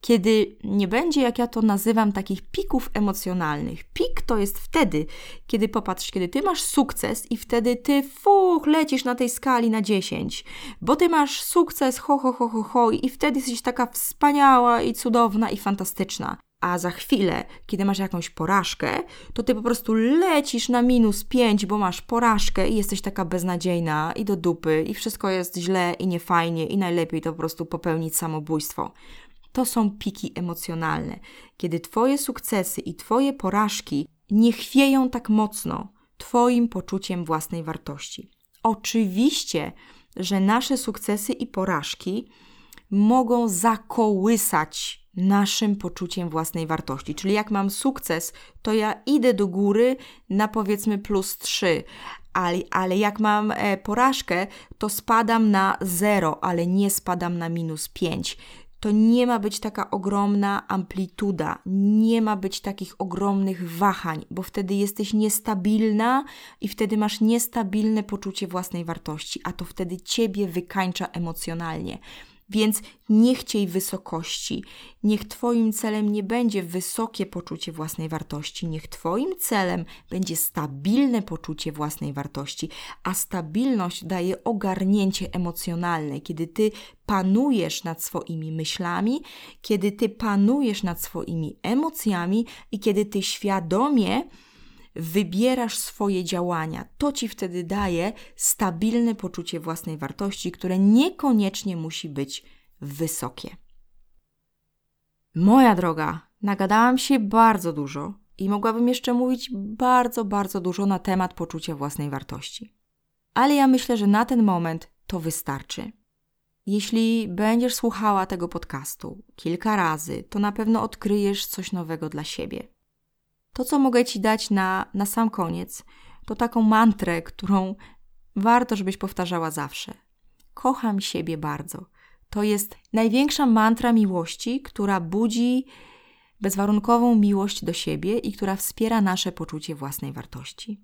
kiedy nie będzie, jak ja to nazywam, takich pików emocjonalnych. Pik to jest wtedy, kiedy popatrz, kiedy ty masz sukces i wtedy ty fuch, lecisz na tej skali na 10, bo ty masz sukces, ho, ho, ho, ho, ho i wtedy jesteś taka wspaniała i cudowna i fantastyczna. A za chwilę, kiedy masz jakąś porażkę, to ty po prostu lecisz na minus 5, bo masz porażkę i jesteś taka beznadziejna i do dupy i wszystko jest źle i niefajnie i najlepiej to po prostu popełnić samobójstwo. To są piki emocjonalne, kiedy Twoje sukcesy i Twoje porażki nie chwieją tak mocno Twoim poczuciem własnej wartości. Oczywiście, że nasze sukcesy i porażki mogą zakołysać naszym poczuciem własnej wartości. Czyli jak mam sukces, to ja idę do góry na powiedzmy plus 3, ale, ale jak mam e, porażkę, to spadam na 0, ale nie spadam na minus 5 to nie ma być taka ogromna amplituda, nie ma być takich ogromnych wahań, bo wtedy jesteś niestabilna i wtedy masz niestabilne poczucie własnej wartości, a to wtedy ciebie wykańcza emocjonalnie. Więc nie chciej wysokości. Niech Twoim celem nie będzie wysokie poczucie własnej wartości, niech Twoim celem będzie stabilne poczucie własnej wartości, a stabilność daje ogarnięcie emocjonalne, kiedy Ty panujesz nad swoimi myślami, kiedy Ty panujesz nad swoimi emocjami i kiedy Ty świadomie wybierasz swoje działania. To ci wtedy daje stabilne poczucie własnej wartości, które niekoniecznie musi być wysokie. Moja droga, nagadałam się bardzo dużo i mogłabym jeszcze mówić bardzo, bardzo dużo na temat poczucia własnej wartości. Ale ja myślę, że na ten moment to wystarczy. Jeśli będziesz słuchała tego podcastu kilka razy, to na pewno odkryjesz coś nowego dla siebie. To, co mogę Ci dać na, na sam koniec, to taką mantrę, którą warto, żebyś powtarzała zawsze. Kocham siebie bardzo. To jest największa mantra miłości, która budzi bezwarunkową miłość do siebie i która wspiera nasze poczucie własnej wartości.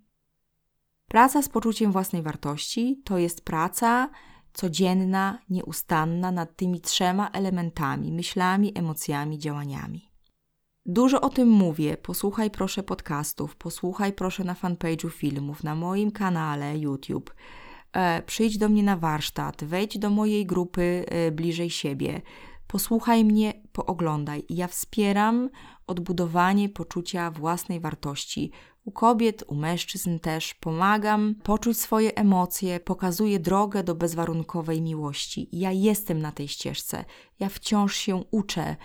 Praca z poczuciem własnej wartości to jest praca codzienna, nieustanna nad tymi trzema elementami myślami, emocjami, działaniami. Dużo o tym mówię. Posłuchaj proszę podcastów, posłuchaj proszę na fanpage'u filmów, na moim kanale YouTube. E, przyjdź do mnie na warsztat, wejdź do mojej grupy e, bliżej siebie. Posłuchaj mnie, pooglądaj. Ja wspieram odbudowanie poczucia własnej wartości. U kobiet, u mężczyzn też pomagam poczuć swoje emocje, pokazuję drogę do bezwarunkowej miłości. Ja jestem na tej ścieżce, ja wciąż się uczę.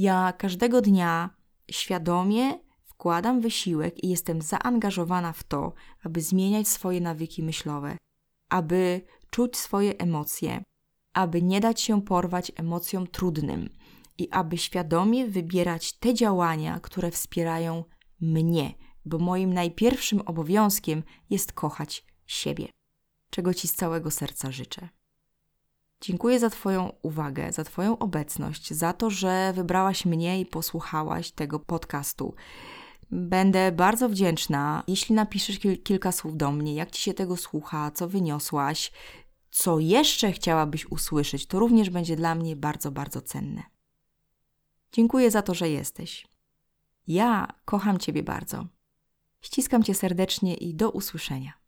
Ja każdego dnia świadomie wkładam wysiłek i jestem zaangażowana w to, aby zmieniać swoje nawyki myślowe, aby czuć swoje emocje, aby nie dać się porwać emocjom trudnym i aby świadomie wybierać te działania, które wspierają mnie, bo moim najpierwszym obowiązkiem jest kochać siebie, czego Ci z całego serca życzę. Dziękuję za Twoją uwagę, za Twoją obecność, za to, że wybrałaś mnie i posłuchałaś tego podcastu. Będę bardzo wdzięczna, jeśli napiszesz kil kilka słów do mnie, jak Ci się tego słucha, co wyniosłaś, co jeszcze chciałabyś usłyszeć. To również będzie dla mnie bardzo, bardzo cenne. Dziękuję za to, że jesteś. Ja kocham Ciebie bardzo. Ściskam Cię serdecznie i do usłyszenia.